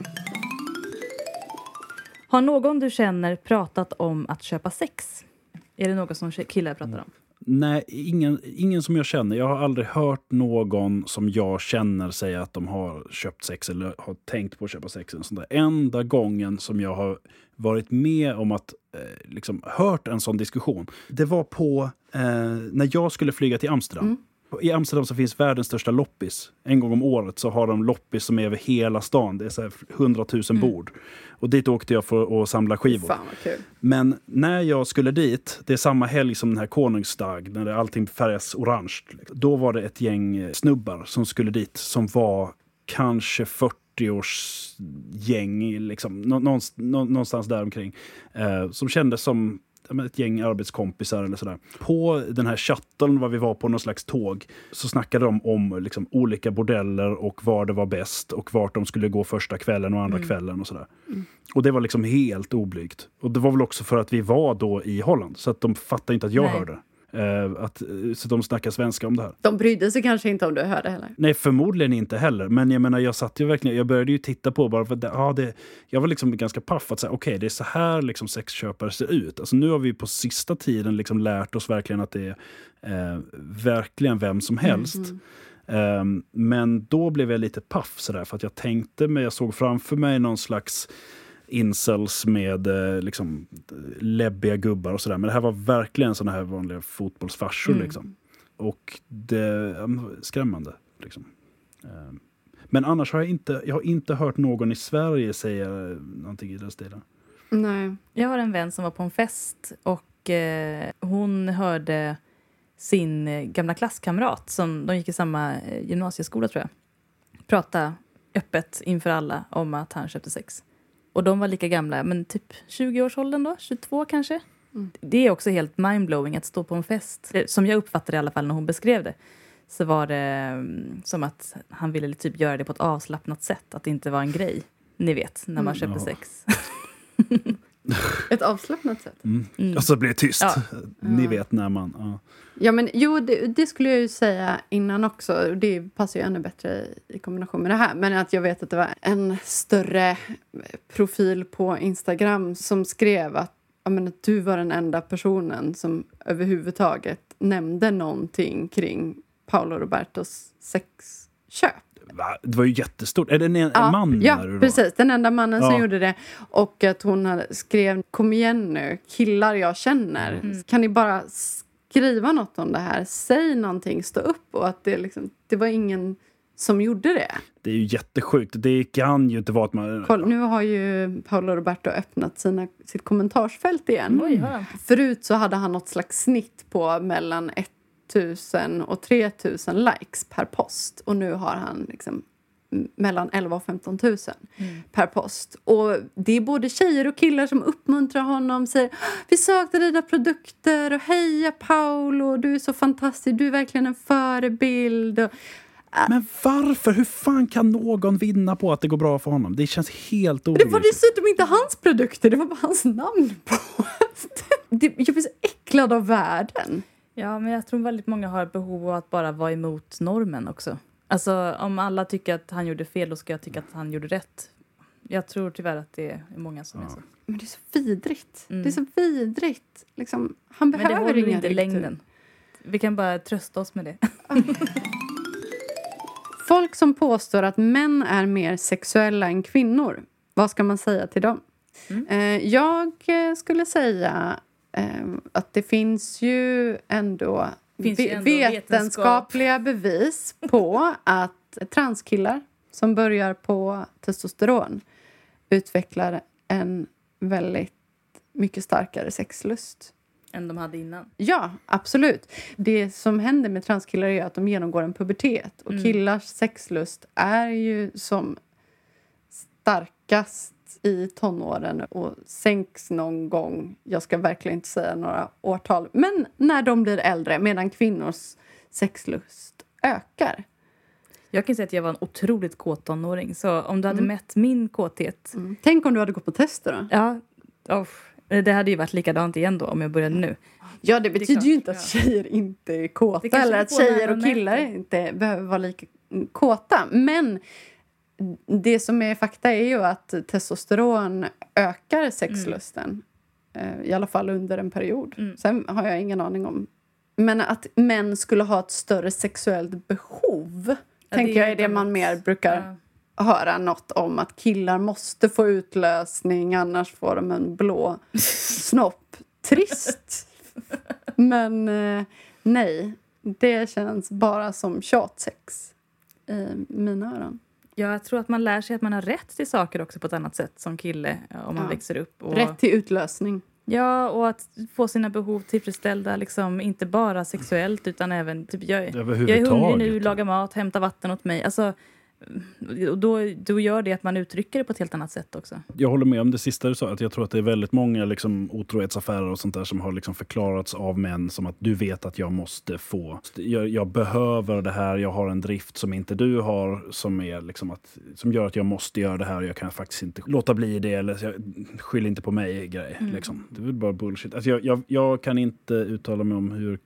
Har någon du känner pratat om att köpa sex? Är det något som killar pratar om? Nej, ingen, ingen som jag känner. Jag har aldrig hört någon som jag känner säga att de har köpt sex eller har tänkt på att köpa sex. En sån där. Enda gången som jag har varit med om att eh, liksom, hört en sån diskussion, det var på eh, när jag skulle flyga till Amsterdam. Mm. I Amsterdam så finns världens största loppis. En gång om året så har de loppis som är över hela stan. Det är så här 100 000 bord. Och dit åkte jag för att samla skivor. Fan kul. Men när jag skulle dit, det är samma helg som den här konungsdag, när allting färgas orange. liksom. Då var det ett gäng eh, snubbar som skulle dit, som var kanske 40 års gäng, liksom, nå- någonstans, nå- någonstans där omkring. Eh, som kändes som ett gäng arbetskompisar eller sådär. På den här shuttlen, var vi var på någon slags tåg, så snackade de om liksom, olika bordeller och var det var bäst och vart de skulle gå första kvällen och andra kvällen och sådär. Och det var liksom helt oblygt. Och det var väl också för att vi var då i Holland, så att de fattade inte att jag Nej. hörde. Eh, att, eh, så de snackar svenska om det här. De brydde sig kanske inte om du hörde heller. Nej, förmodligen inte heller. Men jag menar, jag satt ju verkligen, jag började ju titta på bara för att det, ja, det, jag var liksom ganska paff att säga, okej, det är så här liksom sexköpare ser ut. Alltså nu har vi på sista tiden liksom lärt oss verkligen att det är eh, verkligen vem som helst. Ehm, men då blev jag lite paff sådär, för att jag tänkte mig, jag såg framför mig någon slags incels med eh, liksom, läbbiga gubbar och sådär. Men det här var verkligen sådana här vanliga fotbollsfarsor. Liksom. Och det skrämmande. Liksom. Ehm, Men annars har jag inte, jag har inte hört någon i Sverige säga någonting i den stilen. Nej. Jag har en vän som var på en fest och eh, hon hörde sin eh, gamla klasskamrat, som de gick i samma eh, gymnasieskola tror jag, prata öppet inför alla om att han köpte sex. Och de var lika gamla, men typ 20-årsåldern då, 22 kanske. Det är också helt mindblowing att stå på en fest. Eh, Som jag uppfattade i alla fall när hon beskrev det så var det mm, som att han ville typ göra det på ett avslappnat sätt, att det inte var en grej. Ni vet, när man köper Ja. sex. Ett avslappnat sätt. Mm. Och så blir det tyst. Ja. Ni vet när man... Ja. Ja, men jo, det, det skulle jag ju säga innan också. och Det passar ju ännu bättre i kombination med det här. Men att jag vet att det var en större profil på Instagram som skrev att, ja, men att du var den enda personen som överhuvudtaget nämnde någonting kring Paolo Robertos sexköp. Va? Det var ju jättestort. Är det en, en Ja, man? ja precis. Den enda mannen som Ja. gjorde det. Och att hon hade skrev kom igen nu, killar jag känner. Mm. Kan ni bara skriva något om det här? Säg någonting, stå upp. Och att det, liksom, det var ingen som gjorde det. Det är ju jättesjukt. Det kan ju inte vara att man... Koll, nu har ju Paolo Roberto öppnat sina, sitt kommentarsfält igen. Han? Förut så hade han något slags snitt på mellan 1000 och 3000 likes per post. Och nu har han liksom mellan 11 och 15 000 per post. Och det är både tjejer och killar som uppmuntrar honom. Säger vi saknar dina produkter och heja Paolo, du är så fantastisk, du är verkligen en förebild. Och, Men varför? Hur fan kan någon vinna på att det går bra för honom? Det känns helt det var dessutom inte hans produkter, det var bara hans namn på. Det- Jag blir så äcklad av världen. Ja, men jag tror väldigt många har behov av att bara vara emot normen också. Alltså om alla tycker att han gjorde fel, då ska jag tycka att han gjorde rätt. Jag tror tyvärr att det är många som är så. Men det är så vidrigt. Det är så vidrigt. Liksom, han Men det behöver håller inga inte i riktigt- längden. Vi kan bara trösta oss med det. Folk som påstår att män är mer sexuella än kvinnor, vad ska man säga till dem? Eh, jag skulle säga att det finns ju ändå, Finns ju ändå vetenskapliga bevis på att transkillar som börjar på testosteron utvecklar en väldigt mycket starkare sexlust. Än de hade innan. Ja, absolut. Det som händer med transkillar är att de genomgår en pubertet. Och killars sexlust är ju som starkast i tonåren och sänks någon gång, jag ska verkligen inte säga några årtal, men när de blir äldre medan kvinnors sexlust ökar. Jag kan säga att jag var en otroligt kåt tonåring. Så om du hade mätt min kåthet... Tänk om du hade gått på tester då? Ja, oh, det hade ju varit likadant igen då om jag började nu. Ja, det betyder klart, ju inte att tjejer inte är Det kåta eller att tjejer och killar inte behöver vara lika kåta. Men det som är fakta är ju att testosteron ökar sexlusten. Eh, I alla fall under en period. Mm. Sen har jag ingen aning om... Men att män skulle ha ett större sexuellt behov Ja, tänker jag är det man mer brukar Ja. höra något om. Att killar måste få utlösning annars får de en blå snopp. Trist. Men eh, nej, det känns bara som tjatsex i mina öron. Ja, jag tror att man lär sig att man har rätt till saker också på ett annat sätt som kille ja, om man Ja. växer upp. Och, Rätt till utlösning. Ja, och att få sina behov tillfredsställda, liksom, inte bara sexuellt utan även... Typ, jag, jag är hungrig nu, laga mat, hämta vatten åt mig. Alltså, och då, då gör det att man uttrycker det på ett helt annat sätt också. Jag håller med om det sista du sa. Att jag tror att det är väldigt många liksom, otrohetsaffärer och sånt där som har liksom förklarats av män som att du vet att jag måste få. Jag, jag behöver det här, jag har en drift som inte du har som, är liksom att, som gör att jag måste göra det här och jag kan faktiskt inte låta bli det. Eller jag, skyll inte på mig grej. Liksom. Det är väl bara bullshit. Alltså, jag, jag, jag kan inte uttala mig om hur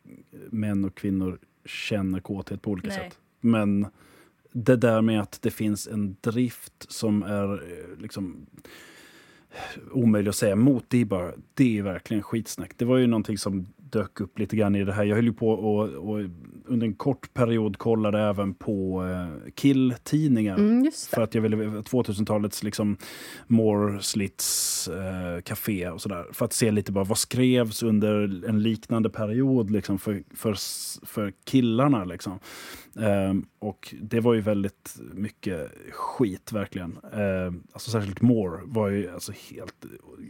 män och kvinnor känner kåthet på olika Nej. sätt. Men det där med att det finns en drift som är eh, liksom omöjlig att säga emot, det är, bara, det är verkligen skitsnack. Det var ju någonting som dök upp lite grann i det här. Jag höll ju på och, och under en kort period kollade även på eh, killtidningar. Mm, För att jag ville 2000-talets liksom more slits eh, café och sådär. För att se lite bara vad skrevs under en liknande period liksom för, för, för killarna. Liksom. Ehm, och det var ju väldigt mycket skit verkligen. Ehm, alltså särskilt More var ju alltså helt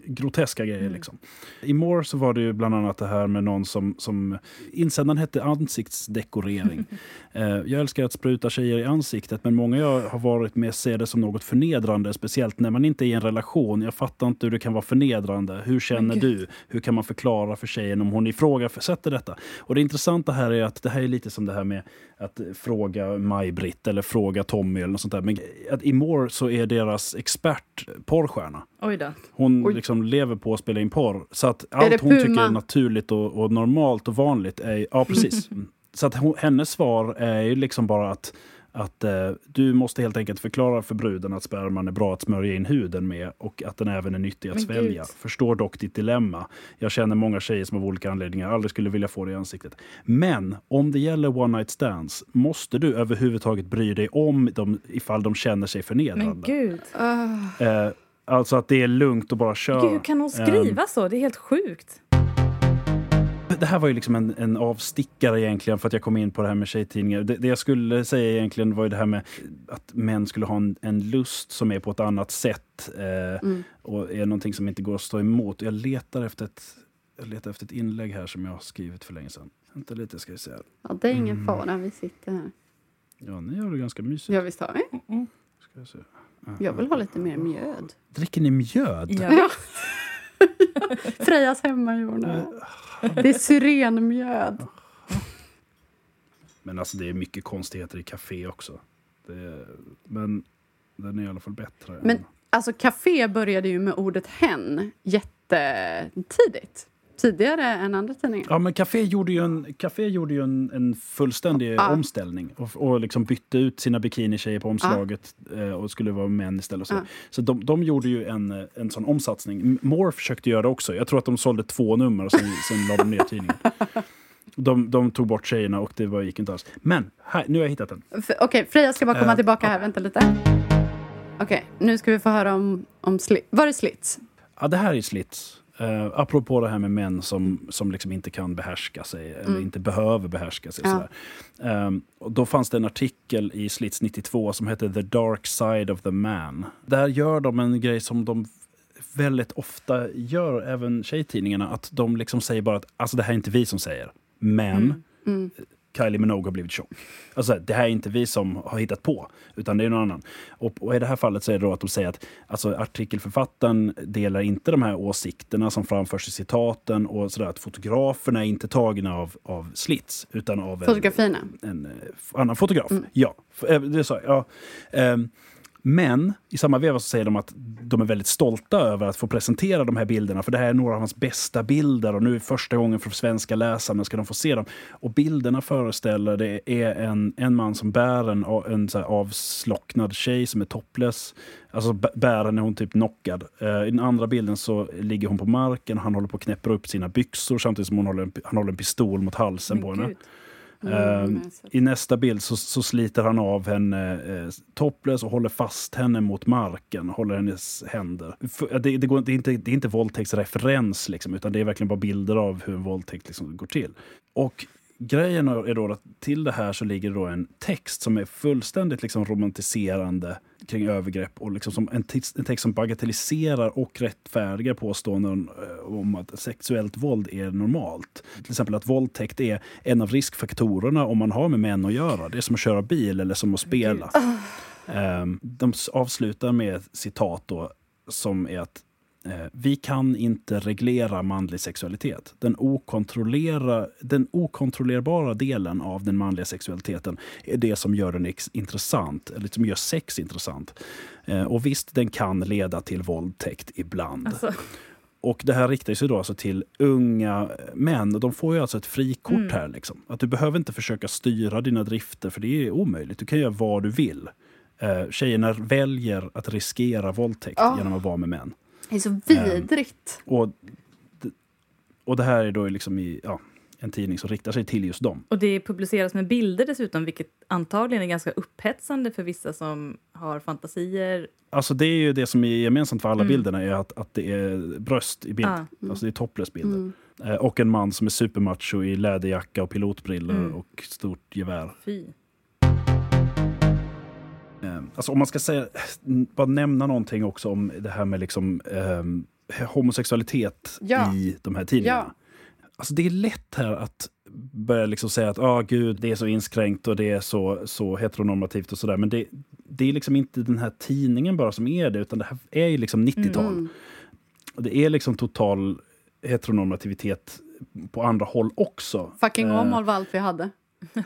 groteska grejer. Liksom. I More så var det ju bland annat det här med någon som, som insändaren hette ansiktsdekorering. Eh, jag älskar att spruta tjejer i ansiktet men många jag har varit med ser det som något förnedrande. Speciellt när man inte är i en relation. Jag fattar inte hur det kan vara förnedrande. Hur känner du? Hur kan man förklara för tjejen om hon ifrågasätter detta? Och det intressanta här är att det här är lite som det här med att fråga Maj-Britt eller fråga Tommy eller något sånt där. Men att i More så är deras expert porrstjärna. Oj då. Hon Oj. liksom lever på att spela in porr. Så att allt hon tycker är naturligt och, och normalt och vanligt är... Ja, precis. Så att hon, hennes svar är ju liksom bara att, att eh, du måste helt enkelt förklara för bruden att sperman är bra att smörja in huden med och att den även är nyttig att svälja. Förstår dock ditt dilemma. Jag känner många tjejer som av olika anledningar aldrig skulle vilja få det i ansiktet. Men om det gäller one night stands måste du överhuvudtaget bry dig om dem ifall de känner sig förnedrade. Men gud. Ah, Eh, alltså att det är lugnt och bara köra. Gud, hur kan hon skriva så? Det är helt sjukt. Det här var ju liksom en, en avstickare egentligen för att jag kom in på det här med tjejtidningar. Det, det jag skulle säga egentligen var ju det här med att män skulle ha en, en lust som är på ett annat sätt eh, och är någonting som inte går att stå emot. Jag letar efter ett, jag letar efter ett inlägg här som jag har skrivit för länge sedan. Vänta lite ska vi se ja, det är ingen Mm. fara, vi sitter här. Ja, ni gör det ganska mysigt. Ja, visst har vi? Ska jag, se. Jag vill ha lite mer mjöd. Dricker ni mjöd? Ja. Frejas hemmagjorda. Det är syrenmjöd. Men alltså det är mycket konstigheter i café också. Är, men den är i alla fall bättre. än- Men alltså, café började ju med ordet hen jättetidigt. Tidigare än andra tidningar. Ja, men Café gjorde ju en, Café gjorde ju en, en fullständig Ja. omställning och, och liksom bytte ut sina bikinitjejer på omslaget eh, och skulle vara män istället. Så. Ja. så de, de gjorde ju en, eh, en sån omsatsning. M- More försökte göra det också. Jag tror att de sålde två nummer och sen, sen la de ner tidningen. De, de tog bort tjejerna och det var, gick inte alls. Men här, nu har jag hittat den. Okej, Freja ska bara komma Eh, tillbaka här. Vänta lite. Okej, nu ska vi få höra om, om sli- Var det slits? Ja, det här är slits. Uh, apropå det här med män som, som liksom inte kan behärska sig eller inte behöver behärska sig. Mm. Ja. Sådär. Ehm, och då fanns det en artikel i Slits 92 som hette The Dark Side of the Man. Där gör de en grej som de väldigt ofta gör, även tjejtidningarna, att de liksom säger bara att alltså det här är inte vi som säger, men Mm. Kylie Minogue har blivit tjock. Alltså, det här är inte vi som har hittat på, utan det är någon annan. Och, och i det här fallet så är det då att de säger att alltså, artikelförfattaren delar inte de här åsikterna som framförs i citaten och sådär att fotograferna är inte tagna av, av slits, utan av en, Fotografierna. en eh, annan fotograf. Ja, f- eh, det sa jag. Ja. Ehm, men i samma veva så säger de att de är väldigt stolta över att få presentera de här bilderna. För det här är några av hans bästa bilder och nu är första gången för svenska läsarna ska de få se dem. Och bilderna föreställer det är en, en man som bär en, en så avslocknad tjej som är topless. Alltså bär henne hon typ knockad. Eh, I den andra bilden så ligger hon på marken han håller på att knäppa upp sina byxor samtidigt som hon håller en, han håller en pistol mot halsen på Men henne. gud. Mm, Ehm. I nästa bild så, så sliter han av henne eh, topless och håller fast henne mot marken, håller hennes händer. För, det, det, går, det, är inte, det är inte våldtäktsreferens, liksom, utan det är verkligen bara bilder av hur en våldtäkt liksom går till. Och grejen är då att till det här så ligger då en text som är fullständigt liksom romantiserande kring övergrepp och liksom som en, text, en text som bagatelliserar och rättfärdigar påståenden eh, om att sexuellt våld är normalt. Till exempel att våldtäkt är en av riskfaktorerna om man har med män att göra. Det är som att köra bil eller som att spela. Ehm, de avslutar med ett citat då, som är att vi kan inte reglera manlig sexualitet. Den, okontrollera, den okontrollerbara delen av den manliga sexualiteten är det som gör den ex- intressant, eller som gör sex intressant. Eh, och visst, den kan leda till våldtäkt ibland. Alltså, Och det här riktar sig då alltså till unga män. De får ju alltså ett frikort här. Liksom. Att du behöver inte försöka styra dina drifter, för det är omöjligt. Du kan göra vad du vill. Eh, tjejerna väljer att riskera våldtäkt Ah. genom att vara med män. Det är så vidrigt. Och, d- och det här är då liksom i ja, en tidning som riktar sig till just dem. och det publiceras med bilder dessutom, vilket antagligen är ganska upphetsande för vissa som har fantasier. Alltså det är ju det som är gemensamt för alla Mm. bilderna, är att, att det är bröst i bild. Ja. Alltså det är topless-bilder. Mm. Eh, och en man som är supermacho i läderjacka och pilotbrillor Mm. och stort gevär. Fy. Eh, Alltså om man ska säga, bara nämna någonting också om det här med liksom, ehm, homosexualitet Ja. i de här tidningarna. Ja. Alltså det är lätt här att börja liksom säga att ah, gud, det är så inskränkt och det är så, så heteronormativt och sådär. Men det, det är liksom inte den här tidningen bara som är det, utan det här är ju liksom 90-tal. Mm. Det är liksom total heteronormativitet på andra håll också. Fucking Eh, var allt vi hade. Eh,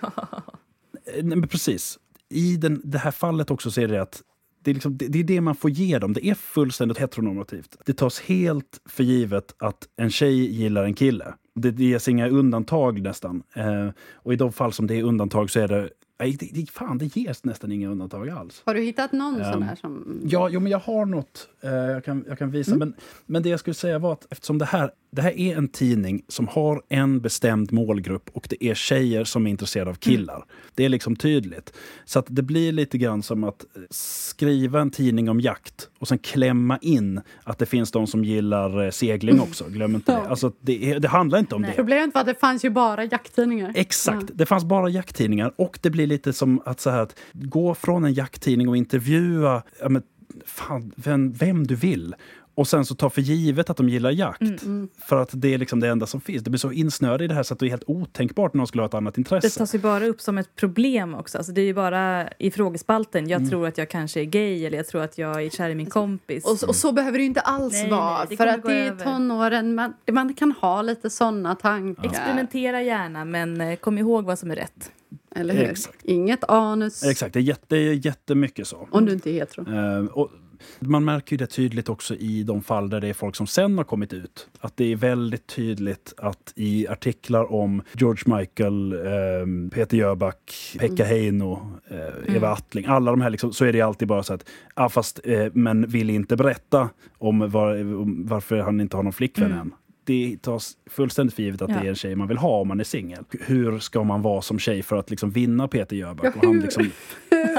Nej, men precis. I den, det här fallet också så är det att det är, liksom, det, det är det man får ge dem. Det är fullständigt heteronormativt. Det tas helt för givet att en tjej gillar en kille. Det, det ges inga undantag nästan. Eh, och i de fall som det är undantag så är det... Nej, det, det, fan, det ges nästan inga undantag alls. Har du hittat någon Ehm, sån här som... Ja, jo, men jag har något eh, jag, kan, jag kan visa. Men, men det jag skulle säga var att eftersom det här, det här är en tidning som har en bestämd målgrupp och det är tjejer som är intresserade av killar. Det är liksom tydligt. Så att det blir lite grann som att skriva en tidning om jakt och sen klämma in att det finns de som gillar eh, segling också. Glöm inte det. Alltså, det, det handlar inte om Nej. det. Problemet var att det fanns ju bara jakttidningar. Exakt. Ja. Det fanns bara jakttidningar och det blir lite som att, så här, att gå från en jakttidning och intervjua ja, men, fan, vem, vem du vill. Och sen så ta för givet att de gillar jakt. Mm. För att det är liksom det enda som finns. Det blir så insnöade i det här så att det är helt otänkbart när någon skulle ha ett annat Det intresse. tas ju bara upp som ett problem också. Alltså det är ju bara i frågespalten. Jag tror att jag kanske är gay eller jag tror att jag är kär i min kompis. Och, och så behöver det ju inte alls Nej, vara. nej, det för att det är över. tonåren, man, man kan ha lite såna tankar. Experimentera gärna, men eh, kom ihåg vad som är rätt. Eller hur? Exakt. Inget anus. Exakt, det är, jätte, det jättemycket så. Om du inte är hetero. Eh, och man märker ju det tydligt också i de fall där det är folk som sen har kommit ut. Att det är väldigt tydligt att i artiklar om George Michael, eh, Peter Jöback, Pekka Heino, eh, Eva Attling, alla de här liksom, så är det alltid bara så att, ja fast, eh, men vill inte berätta om, var, om varför han inte har någon flickvän än. Det tas fullständigt för givet att Ja. det är en tjej man vill ha om man är singel. Hur ska man vara som tjej för att liksom vinna Peter Jöback? Ja, och han liksom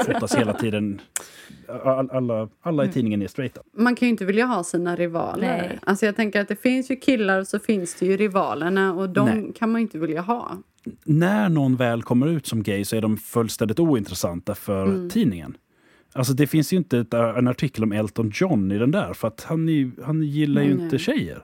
fotas hela tiden. All, alla, alla i tidningen är straighta. Man kan ju inte vilja ha sina rivaler. Nej. Alltså jag tänker att det finns ju killar och så finns det ju rivalerna och de Nej. kan man ju inte vilja ha. När någon väl kommer ut som gay så är de fullständigt ointressanta för tidningen. Alltså det finns ju inte ett, en artikel om Elton John i den där, för att han, är, ju- han gillar ju Nej, inte nej. tjejer.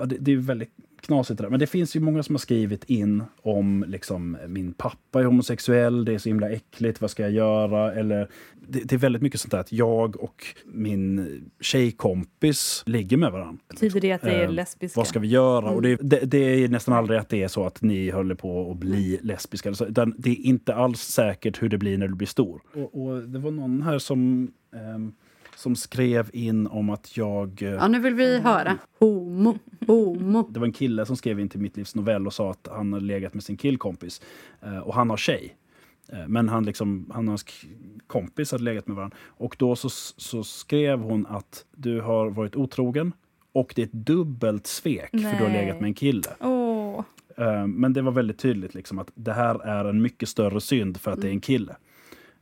Ja, det, det är väldigt knasigt det där. Men det finns ju många som har skrivit in om liksom, min pappa är homosexuell, det är så himla äckligt, vad ska jag göra? Eller, det, det är väldigt mycket sånt där att jag och min tjejkompis ligger med varandra. Betyder det att det är Eh, lesbiska? Vad ska vi göra? Och det, det, det är nästan aldrig att det är så att ni håller på att bli lesbiska. så, Utan det är inte alls säkert hur det blir när du blir stor. Och, och det var någon här som, ehm, som skrev in om att jag... eh, Ja, nu vill vi höra. Homo, homo. Det var en kille som skrev in till Mitt livs novell och sa att han har legat med sin killkompis. Eh, och han har tjej. Eh, men han, liksom, han och hans kompis hade legat med varandra. Och då så, så skrev hon att du har varit otrogen och det är ett dubbelt svek för du har Nej. legat med en kille. Eh, Men det var väldigt tydligt liksom att det här är en mycket större synd för att det är en kille.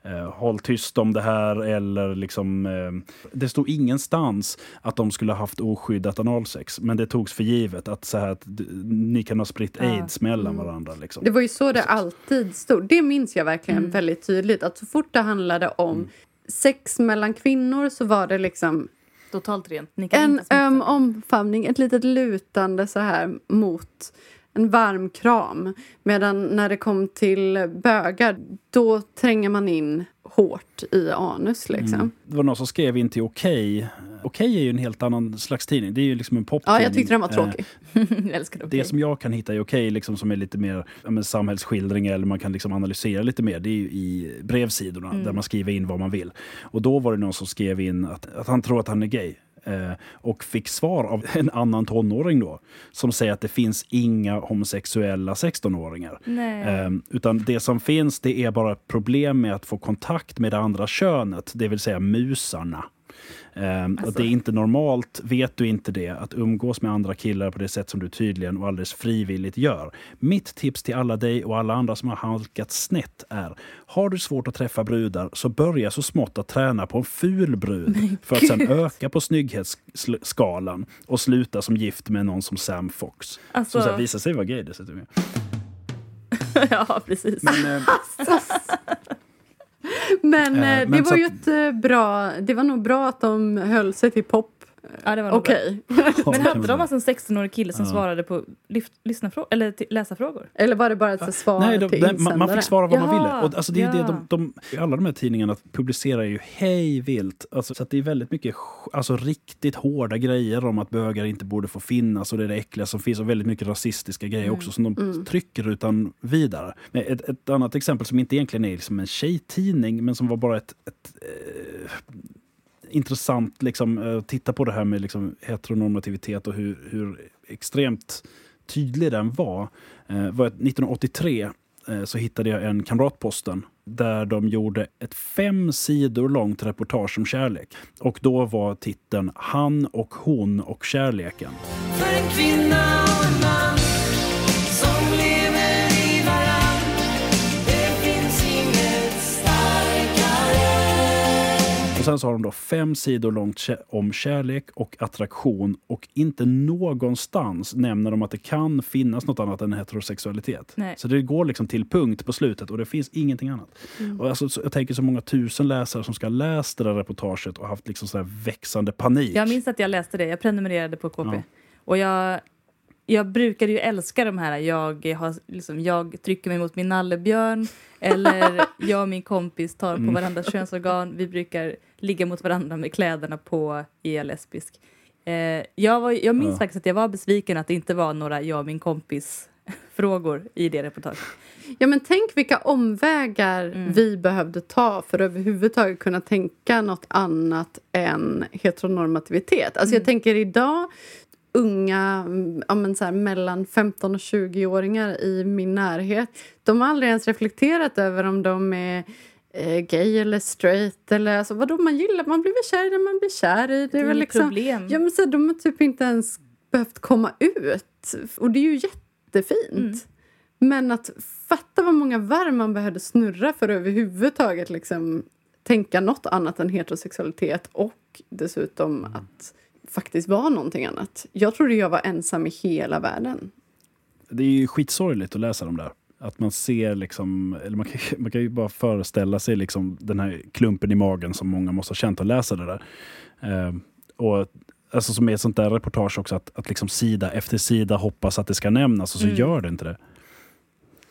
Eh, håll tyst om det här eller liksom... eh, det stod ingenstans att de skulle ha haft oskyddat analsex. Men det togs för givet att, så här, att ni kan ha spritt Ja. aids mellan varandra. Liksom. Det var ju så det alltid stod. Det minns jag verkligen Mm. väldigt tydligt. Att så fort det handlade om sex mellan kvinnor så var det liksom totalt rent. Ni kan en öm omfamning, ett litet lutande så här mot en varm kram. Medan när det kom till bögar, då tränger man in hårt i anus liksom. Mm. Det var någon som skrev in till Okej. Okej är ju en helt annan slags tidning. Det är ju liksom en poptidning. Ja, jag tyckte den var Eh, tråkig. Jag älskar det. Det som jag kan hitta i Okej, liksom, som är lite mer ja, men, samhällsskildring eller man kan liksom analysera lite mer, det är ju i brevsidorna där man skriver in vad man vill. Och då var det någon som skrev in att, att han tror att han är gay. Eh, och fick svar av en annan tonåring då, som säger att det finns inga homosexuella 16-åringar. Nej. Eh, utan det som finns det är bara problem med att få kontakt med det andra könet, det vill säga musarna. Eh, och det är inte normalt, vet du inte det, att umgås med andra killar på det sätt som du tydligen och alldeles frivilligt gör. Mitt tips till alla dig och alla andra som har halkat snett är, har du svårt att träffa brudar så börja så smått att träna på en ful brud för att sen öka på snygghetsskalan och sluta som gift med någon som Sam Fox. Alltså- Som sen visar sig vara gay dessutom. ja, precis. Men, eh, Men, Eh, eh, men det var så ju ett eh, bra... Det var nog bra att de höll sig till pop. Ja, det var nog Okej. ja, Men hade man de alltså en 16-årig kille som Ja. svarade på lyft, lyssnarfrågor, eller läsarfrågor? Eller var det bara ett svar Nej, de, till de, man, man fick svara vad man Jaha, ville. Och alltså det är ju ja. det de, de, alla de här tidningarna publicerar ju hej vilt. Alltså, så att det är väldigt mycket alltså, riktigt hårda grejer om att bögar inte borde få finnas och det är det äckliga som finns och väldigt mycket rasistiska grejer också som de trycker utan vidare. Men ett, ett annat exempel som inte egentligen är liksom en tjejtidning men som var bara ett, ett eh, intressant liksom, eh, att titta på det här med liksom, heteronormativitet och hur, hur extremt tydlig den var. Eh, var 1983 eh, så hittade jag en Kamratposten där de gjorde ett fem sidor långt reportage om kärlek. Och då var titeln Han och hon och kärleken. För en kvinna och en man sen så har de då fem sidor långt om kärlek och attraktion och inte någonstans nämner de att det kan finnas något annat än heterosexualitet. Nej. Så det går liksom till punkt på slutet och det finns ingenting annat. Och alltså, så jag tänker så många tusen läsare som ska ha läst det där reportaget och haft liksom så här växande panik. Jag minns att jag läste det, jag prenumererade på KP. Ja. Och jag, jag brukade ju älska de här, jag, har, liksom, jag trycker mig mot min nallebjörn eller jag och min kompis tar Mm. på varandras könsorgan. Vi brukar ligga mot varandra med kläderna på, är jag lesbisk? Eh, jag, var, jag minns Ja. faktiskt att jag var besviken att det inte var några jag och min kompis frågor i det reportaget. Ja, men tänk vilka omvägar Mm. vi behövde ta för att överhuvudtaget kunna tänka något annat än heteronormativitet. Alltså Mm. jag tänker idag, unga mm, ja, men så här, mellan 15 och 20-åringar i min närhet, de har aldrig ens reflekterat över om de är eh, gay eller straight eller alltså, vadå man gillar, man blir väl kär i det man blir kär i. Det är väl inget liksom, problem. Ja, men så här, de har typ inte ens behövt komma ut. Och det är ju jättefint. Mm. Men att fatta vad många varv man behövde snurra för att överhuvudtaget liksom tänka något annat än heterosexualitet och dessutom att faktiskt vara någonting annat. Jag trodde jag var ensam i hela världen. Det är ju skitsorgligt att läsa de där Att man ser liksom, eller man kan, man kan ju bara föreställa sig liksom den här klumpen i magen som många måste ha känt att läsa det där. Eh, och alltså som är ett sånt där reportage också, att, att liksom sida efter sida hoppas att det ska nämnas och så Mm. gör det inte det.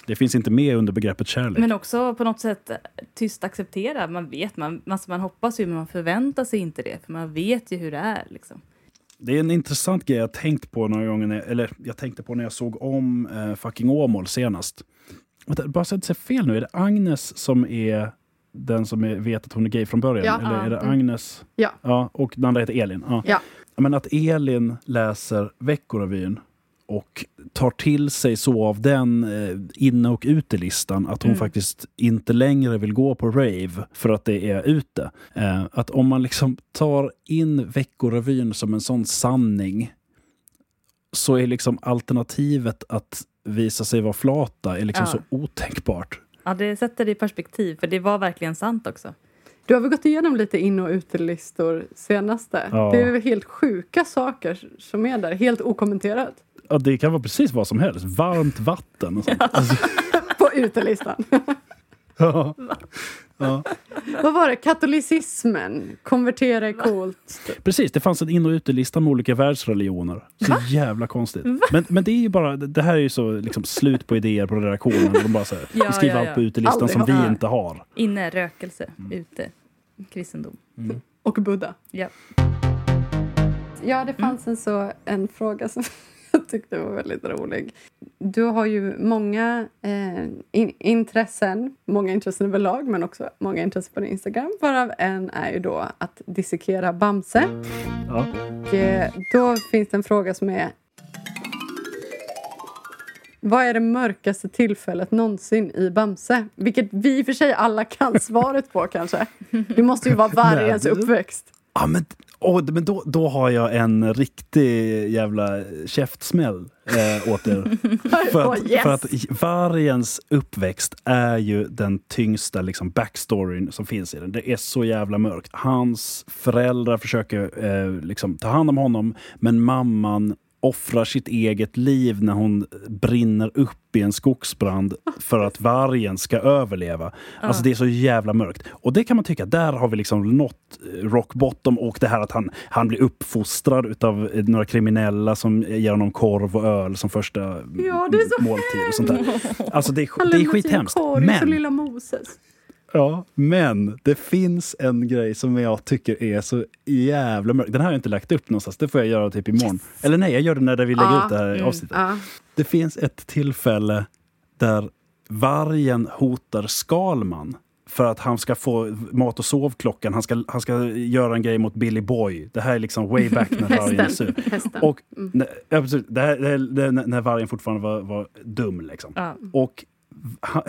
Det finns inte med under begreppet kärlek. Men också på något sätt eh, tyst acceptera. Man vet, man, alltså man hoppas ju men man förväntar sig inte det. För man vet ju hur det är. Liksom. Det är en intressant grej jag tänkt på några gånger, när, eller jag tänkte på när jag såg om eh, fucking Åmål senast. Vänta, bara så att jag inte säger fel nu, är det Agnes som är den som är, vet att hon är gay från början? Ja. Eller är det Mm. Agnes? Ja. ja. Och den andra heter Elin? Ja. Ja. Men att Elin läser Veckorevyn och tar till sig så av den eh, inne och utelistan att hon Mm. faktiskt inte längre vill gå på rave för att det är ute. Eh, att om man liksom tar in Veckorevyn som en sån sanning så är liksom alternativet att visa sig vara flata är liksom Ja. så otänkbart. Ja, det sätter det i perspektiv. För det var verkligen sant också. Du har väl gått igenom lite in och utelistor senaste? Ja. Det är väl helt sjuka saker som är där, helt okommenterat. Ja, det kan vara precis vad som helst. Varmt vatten och sånt. Alltså, På utelistan. ja. Ja. Vad var det? Katolicismen? Konvertera är coolt. Precis, det fanns en in och utelista med olika världsreligioner. Så jävla konstigt. Men, men det är ju bara, det här är ju så liksom, slut på idéer på redaktionen. De bara säger, Ja, vi skriver ja, allt ja. på utelistan Aldrig som vi Ja. inte har. Inne, rökelse. Mm. Ute, kristendom. Och Buddha. Ja. Ja, det fanns en, så, en fråga som jag tyckte var väldigt rolig. Du har ju många eh, in, intressen, många intressen överlag men också många intressen på din Instagram. Varav en är ju då att dissekera Bamse. Ja. Och, eh, då finns det en fråga som är vad är det mörkaste tillfället någonsin i Bamse? Vilket vi i och för sig alla kan svaret på kanske. Det måste ju vara vargens uppväxt. Ja, men åh, men då, då har jag en riktig jävla käftsmäll eh, åt er. för, att, Åh, yes. för att vargens uppväxt är ju den tyngsta liksom, backstoryn som finns i den. Det är så jävla mörkt. Hans föräldrar försöker eh, liksom, ta hand om honom, men mamman offrar sitt eget liv när hon brinner upp i en skogsbrand för att vargen ska överleva. Alltså det är så jävla mörkt. Och det kan man tycka, där har vi liksom nått eh, rock bottom och det här att han, han blir uppfostrad utav eh, några kriminella som ger honom korv och öl som första Ja, det är så måltid och sånt där. Alltså det är, det är skithemskt. Men. Ja, men det finns en grej som jag tycker är så jävla mörk. Den här har jag inte lagt upp någonstans. Det får jag göra typ imorgon. Eller nej, jag gör det när vi lägger Ja, ut det här mm, avsnittet. Ja. Det finns ett tillfälle där vargen hotar Skalman för att han ska få mat och sovklockan. Han ska, han ska göra en grej mot Billy Boy. Det här är liksom way back när vargen är sur. Och när, ja, precis. det här, det här, det är när vargen fortfarande var, var dum. Liksom. Ja. Och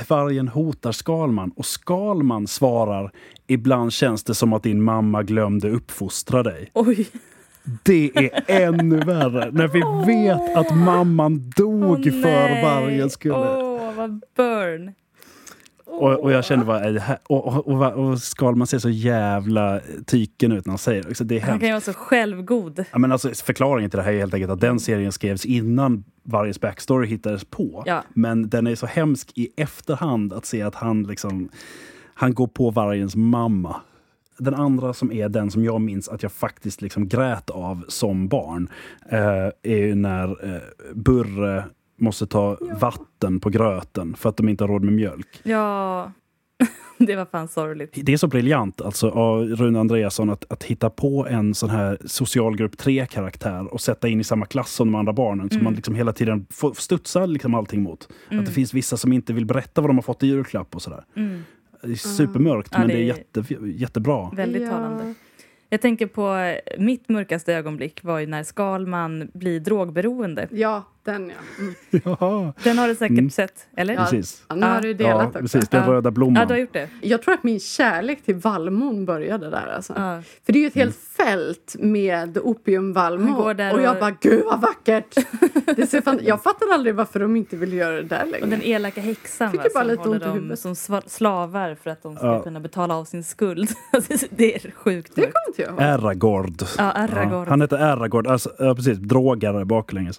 vargen hotar Skalman och Skalman svarar Ibland känns det som att din mamma glömde uppfostra dig. Oj. Det är ännu värre när vi vet att mamman dog Åh, för vargens skull. Åh, vad burn. Och, och jag kände bara, det här? Och, och, och, och Skalman ser så jävla tyken ut när han säger det. Så det är Han hemskt. kan ju vara så självgod. Ja, men alltså, förklaringen till det här är helt enkelt att den serien skrevs innan vargens backstory hittades på. Ja. Men den är så hemsk i efterhand att se att han liksom han går på vargens mamma. Den andra som är den som jag minns att jag faktiskt liksom grät av som barn eh, är ju när eh, Burre måste ta vatten på gröten för att de inte har råd med mjölk. Ja, det var fan sorgligt. Det är så briljant alltså, av Rune Andreasson att, att hitta på en sån här socialgrupp 3-karaktär och sätta in i samma klass som de andra barnen. Så man liksom hela tiden får studsa liksom allting mot. Att det finns vissa som inte vill berätta vad de har fått i julklapp och sådär. Mm. Det är supermörkt Ja, men det det är är- jätte, jättebra. Väldigt Ja. talande. Jag tänker på mitt mörkaste ögonblick var ju när Skalman blir drogberoende. Ja, den ja. Mm. Ja, Den har du säkert Mm. sett, eller? Ja. precis. ja nu har du delat Ja, också. precis. Den röda blomman. Ja, du har gjort det. Jag tror att min kärlek till vallmon började där. Alltså. Ja. För det är ju ett helt fält med opiumvallmo. Där och jag och- bara, gud vad vackert! Det ser fan... Jag fattar aldrig varför de inte vill göra det där Och längre. den elaka häxan Fick va, bara som lite håller ont i dem huvudet. som slavar för att de ska Ja. kunna betala av sin skuld. Alltså, det är sjukt Det kommer inte jag ihåg. Aragord. Ja, Aragorn. han heter Aragord, alltså, ja, precis, drogare baklänges.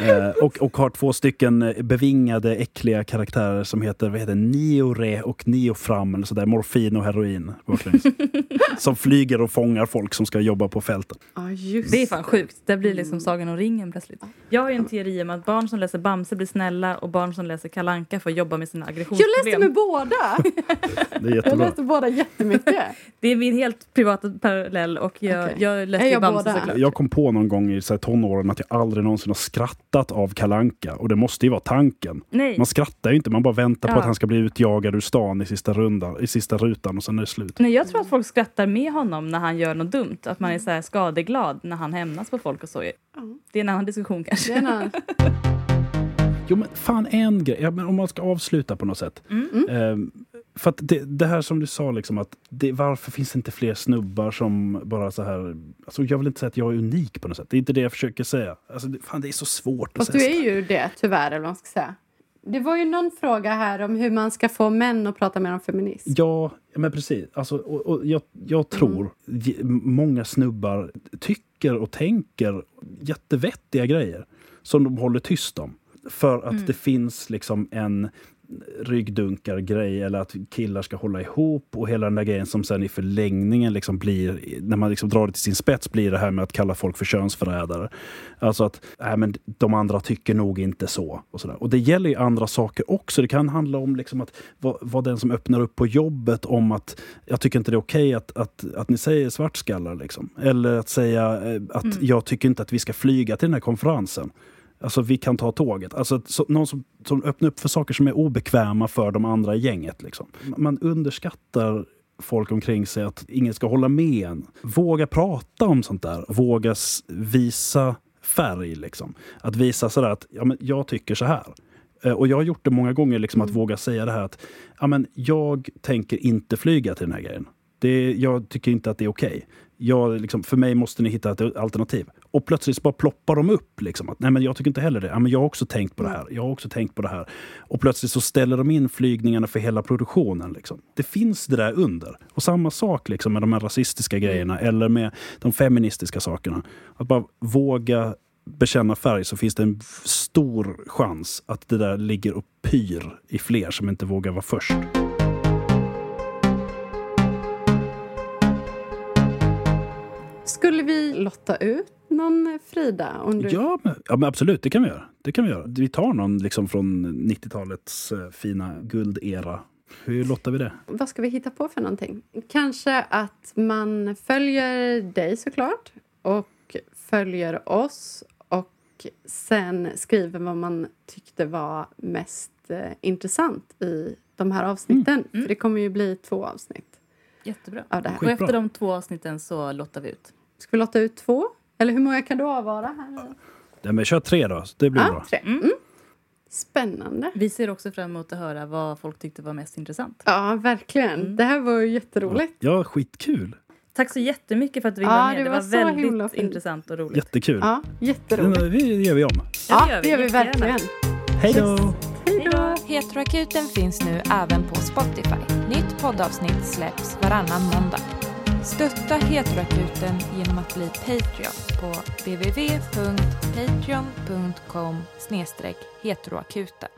Eh, och, och har två stycken bevingade, äckliga karaktärer som heter, vad heter Niore och Niofram, eller sådär, morfin och heroin. som flyger och fångar folk som ska jobba på fälten. Ja, just Det är fan sjukt. Det blir liksom Sagan om ringen plötsligt. Jag har ju en teori om att barn som läser Bamse blir snälla och barn som läser Kalanka får jobba med sina Jag aggressionsproblem. läste med båda! Det är Jag jättebra. läste båda jättemycket. Det är min helt privata parallell och jag, Okej. jag läste jag Bamse båda? såklart. Jag kom på någon gång i så här, tonåren att jag aldrig någonsin har skrattat av Kalanka Och det måste ju vara tanken. Nej. Man skrattar ju inte, man bara väntar på Ja. att han ska bli utjagad ur stan i sista, rundan, i sista rutan och sen är det slut. Nej, jag tror att folk skrattar med honom när han gör något dumt. Att man är så här skadeglad när han hämnas på folk och så. Det är en annan diskussion kanske. Det är en annan- Jo men fan en grej, ja, men om man ska avsluta på något sätt. Mm. Ehm, för att det, det här som du sa, liksom, att det, varför finns det inte fler snubbar som bara så här... Alltså, jag vill inte säga att jag är unik på något sätt. Det är inte det jag försöker säga. Alltså, det, fan, det är så svårt att Fast säga. du är ju det, tyvärr. Eller vad man ska säga. Det var ju någon fråga här om hur man ska få män att prata mer om feminism. Ja, men precis. Alltså, och, och jag, jag tror ge- många snubbar tycker och tänker jättevettiga grejer som de håller tyst om. För att det finns liksom en ryggdunkar-grej eller att killar ska hålla ihop och hela den där grejen som sen i förlängningen liksom blir, när man liksom drar det till sin spets, blir det här med att kalla folk för könsförrädare. Alltså att nej, men de andra tycker nog inte så. Och, sådär. och det gäller ju andra saker också. Det kan handla om liksom att vara den som öppnar upp på jobbet om att jag tycker inte det är okej att, att, att ni säger svartskallar. Liksom. Eller att säga eh, att jag tycker inte att vi ska flyga till den här konferensen. Alltså vi kan ta tåget. Alltså så, någon som, som öppnar upp för saker som är obekväma för de andra i gänget. Liksom. Man underskattar folk omkring sig att ingen ska hålla med en. Våga prata om sånt där. Våga visa färg. Liksom. Att visa sådär att ja, men jag tycker så här. Eh, Och jag har gjort det många gånger, liksom, att våga säga det här att ja, men jag tänker inte flyga till den här grejen. Det, jag tycker inte att det är okej. Jag, liksom, för mig måste ni hitta ett alternativ. Och plötsligt så bara ploppar de upp. Liksom, att, Nej, men jag tycker inte heller det. Ja, men jag har också tänkt på det här. Jag har också tänkt på det här. Och plötsligt så ställer de in flygningarna för hela produktionen. Liksom. Det finns det där under. Och samma sak liksom, med de här rasistiska grejerna eller med de feministiska sakerna. Att bara våga bekänna färg så finns det en stor chans att det där ligger och pyr i fler som inte vågar vara först. Skulle vi lotta ut någon Frida? Om du... Ja, men, ja, men absolut, det kan vi göra. Det kan vi göra. Vi tar någon liksom från 90-talets eh, fina guldera. Hur lottar vi det? Vad ska vi hitta på för någonting? Kanske att man följer dig såklart och följer oss och sen skriver vad man tyckte var mest eh, intressant i de här avsnitten. För det kommer ju bli två avsnitt Jättebra. av det här. Och efter de två avsnitten så lottar vi ut. Ska vi lotta ut två? Eller hur många kan du avvara? Här? Nej, men kör tre då, det blir Ja, bra. tre. Mm. Spännande. Vi ser också fram emot att höra vad folk tyckte var mest intressant. Ja, verkligen. Det här var ju jätteroligt. Ja, skitkul. Tack så jättemycket för att du ville Ja, vara med. det Det var var, himla väldigt intressant och roligt. Jättekul. Ja, jätteroligt. Det gör vi om. Ja, gör det gör vi verkligen. Hej då! Hej då! Heteroakuten finns nu även på Spotify. Nytt poddavsnitt släpps varannan måndag. Stötta Heteroakuten genom att bli Patreon på www.patreon.com heteroakuten.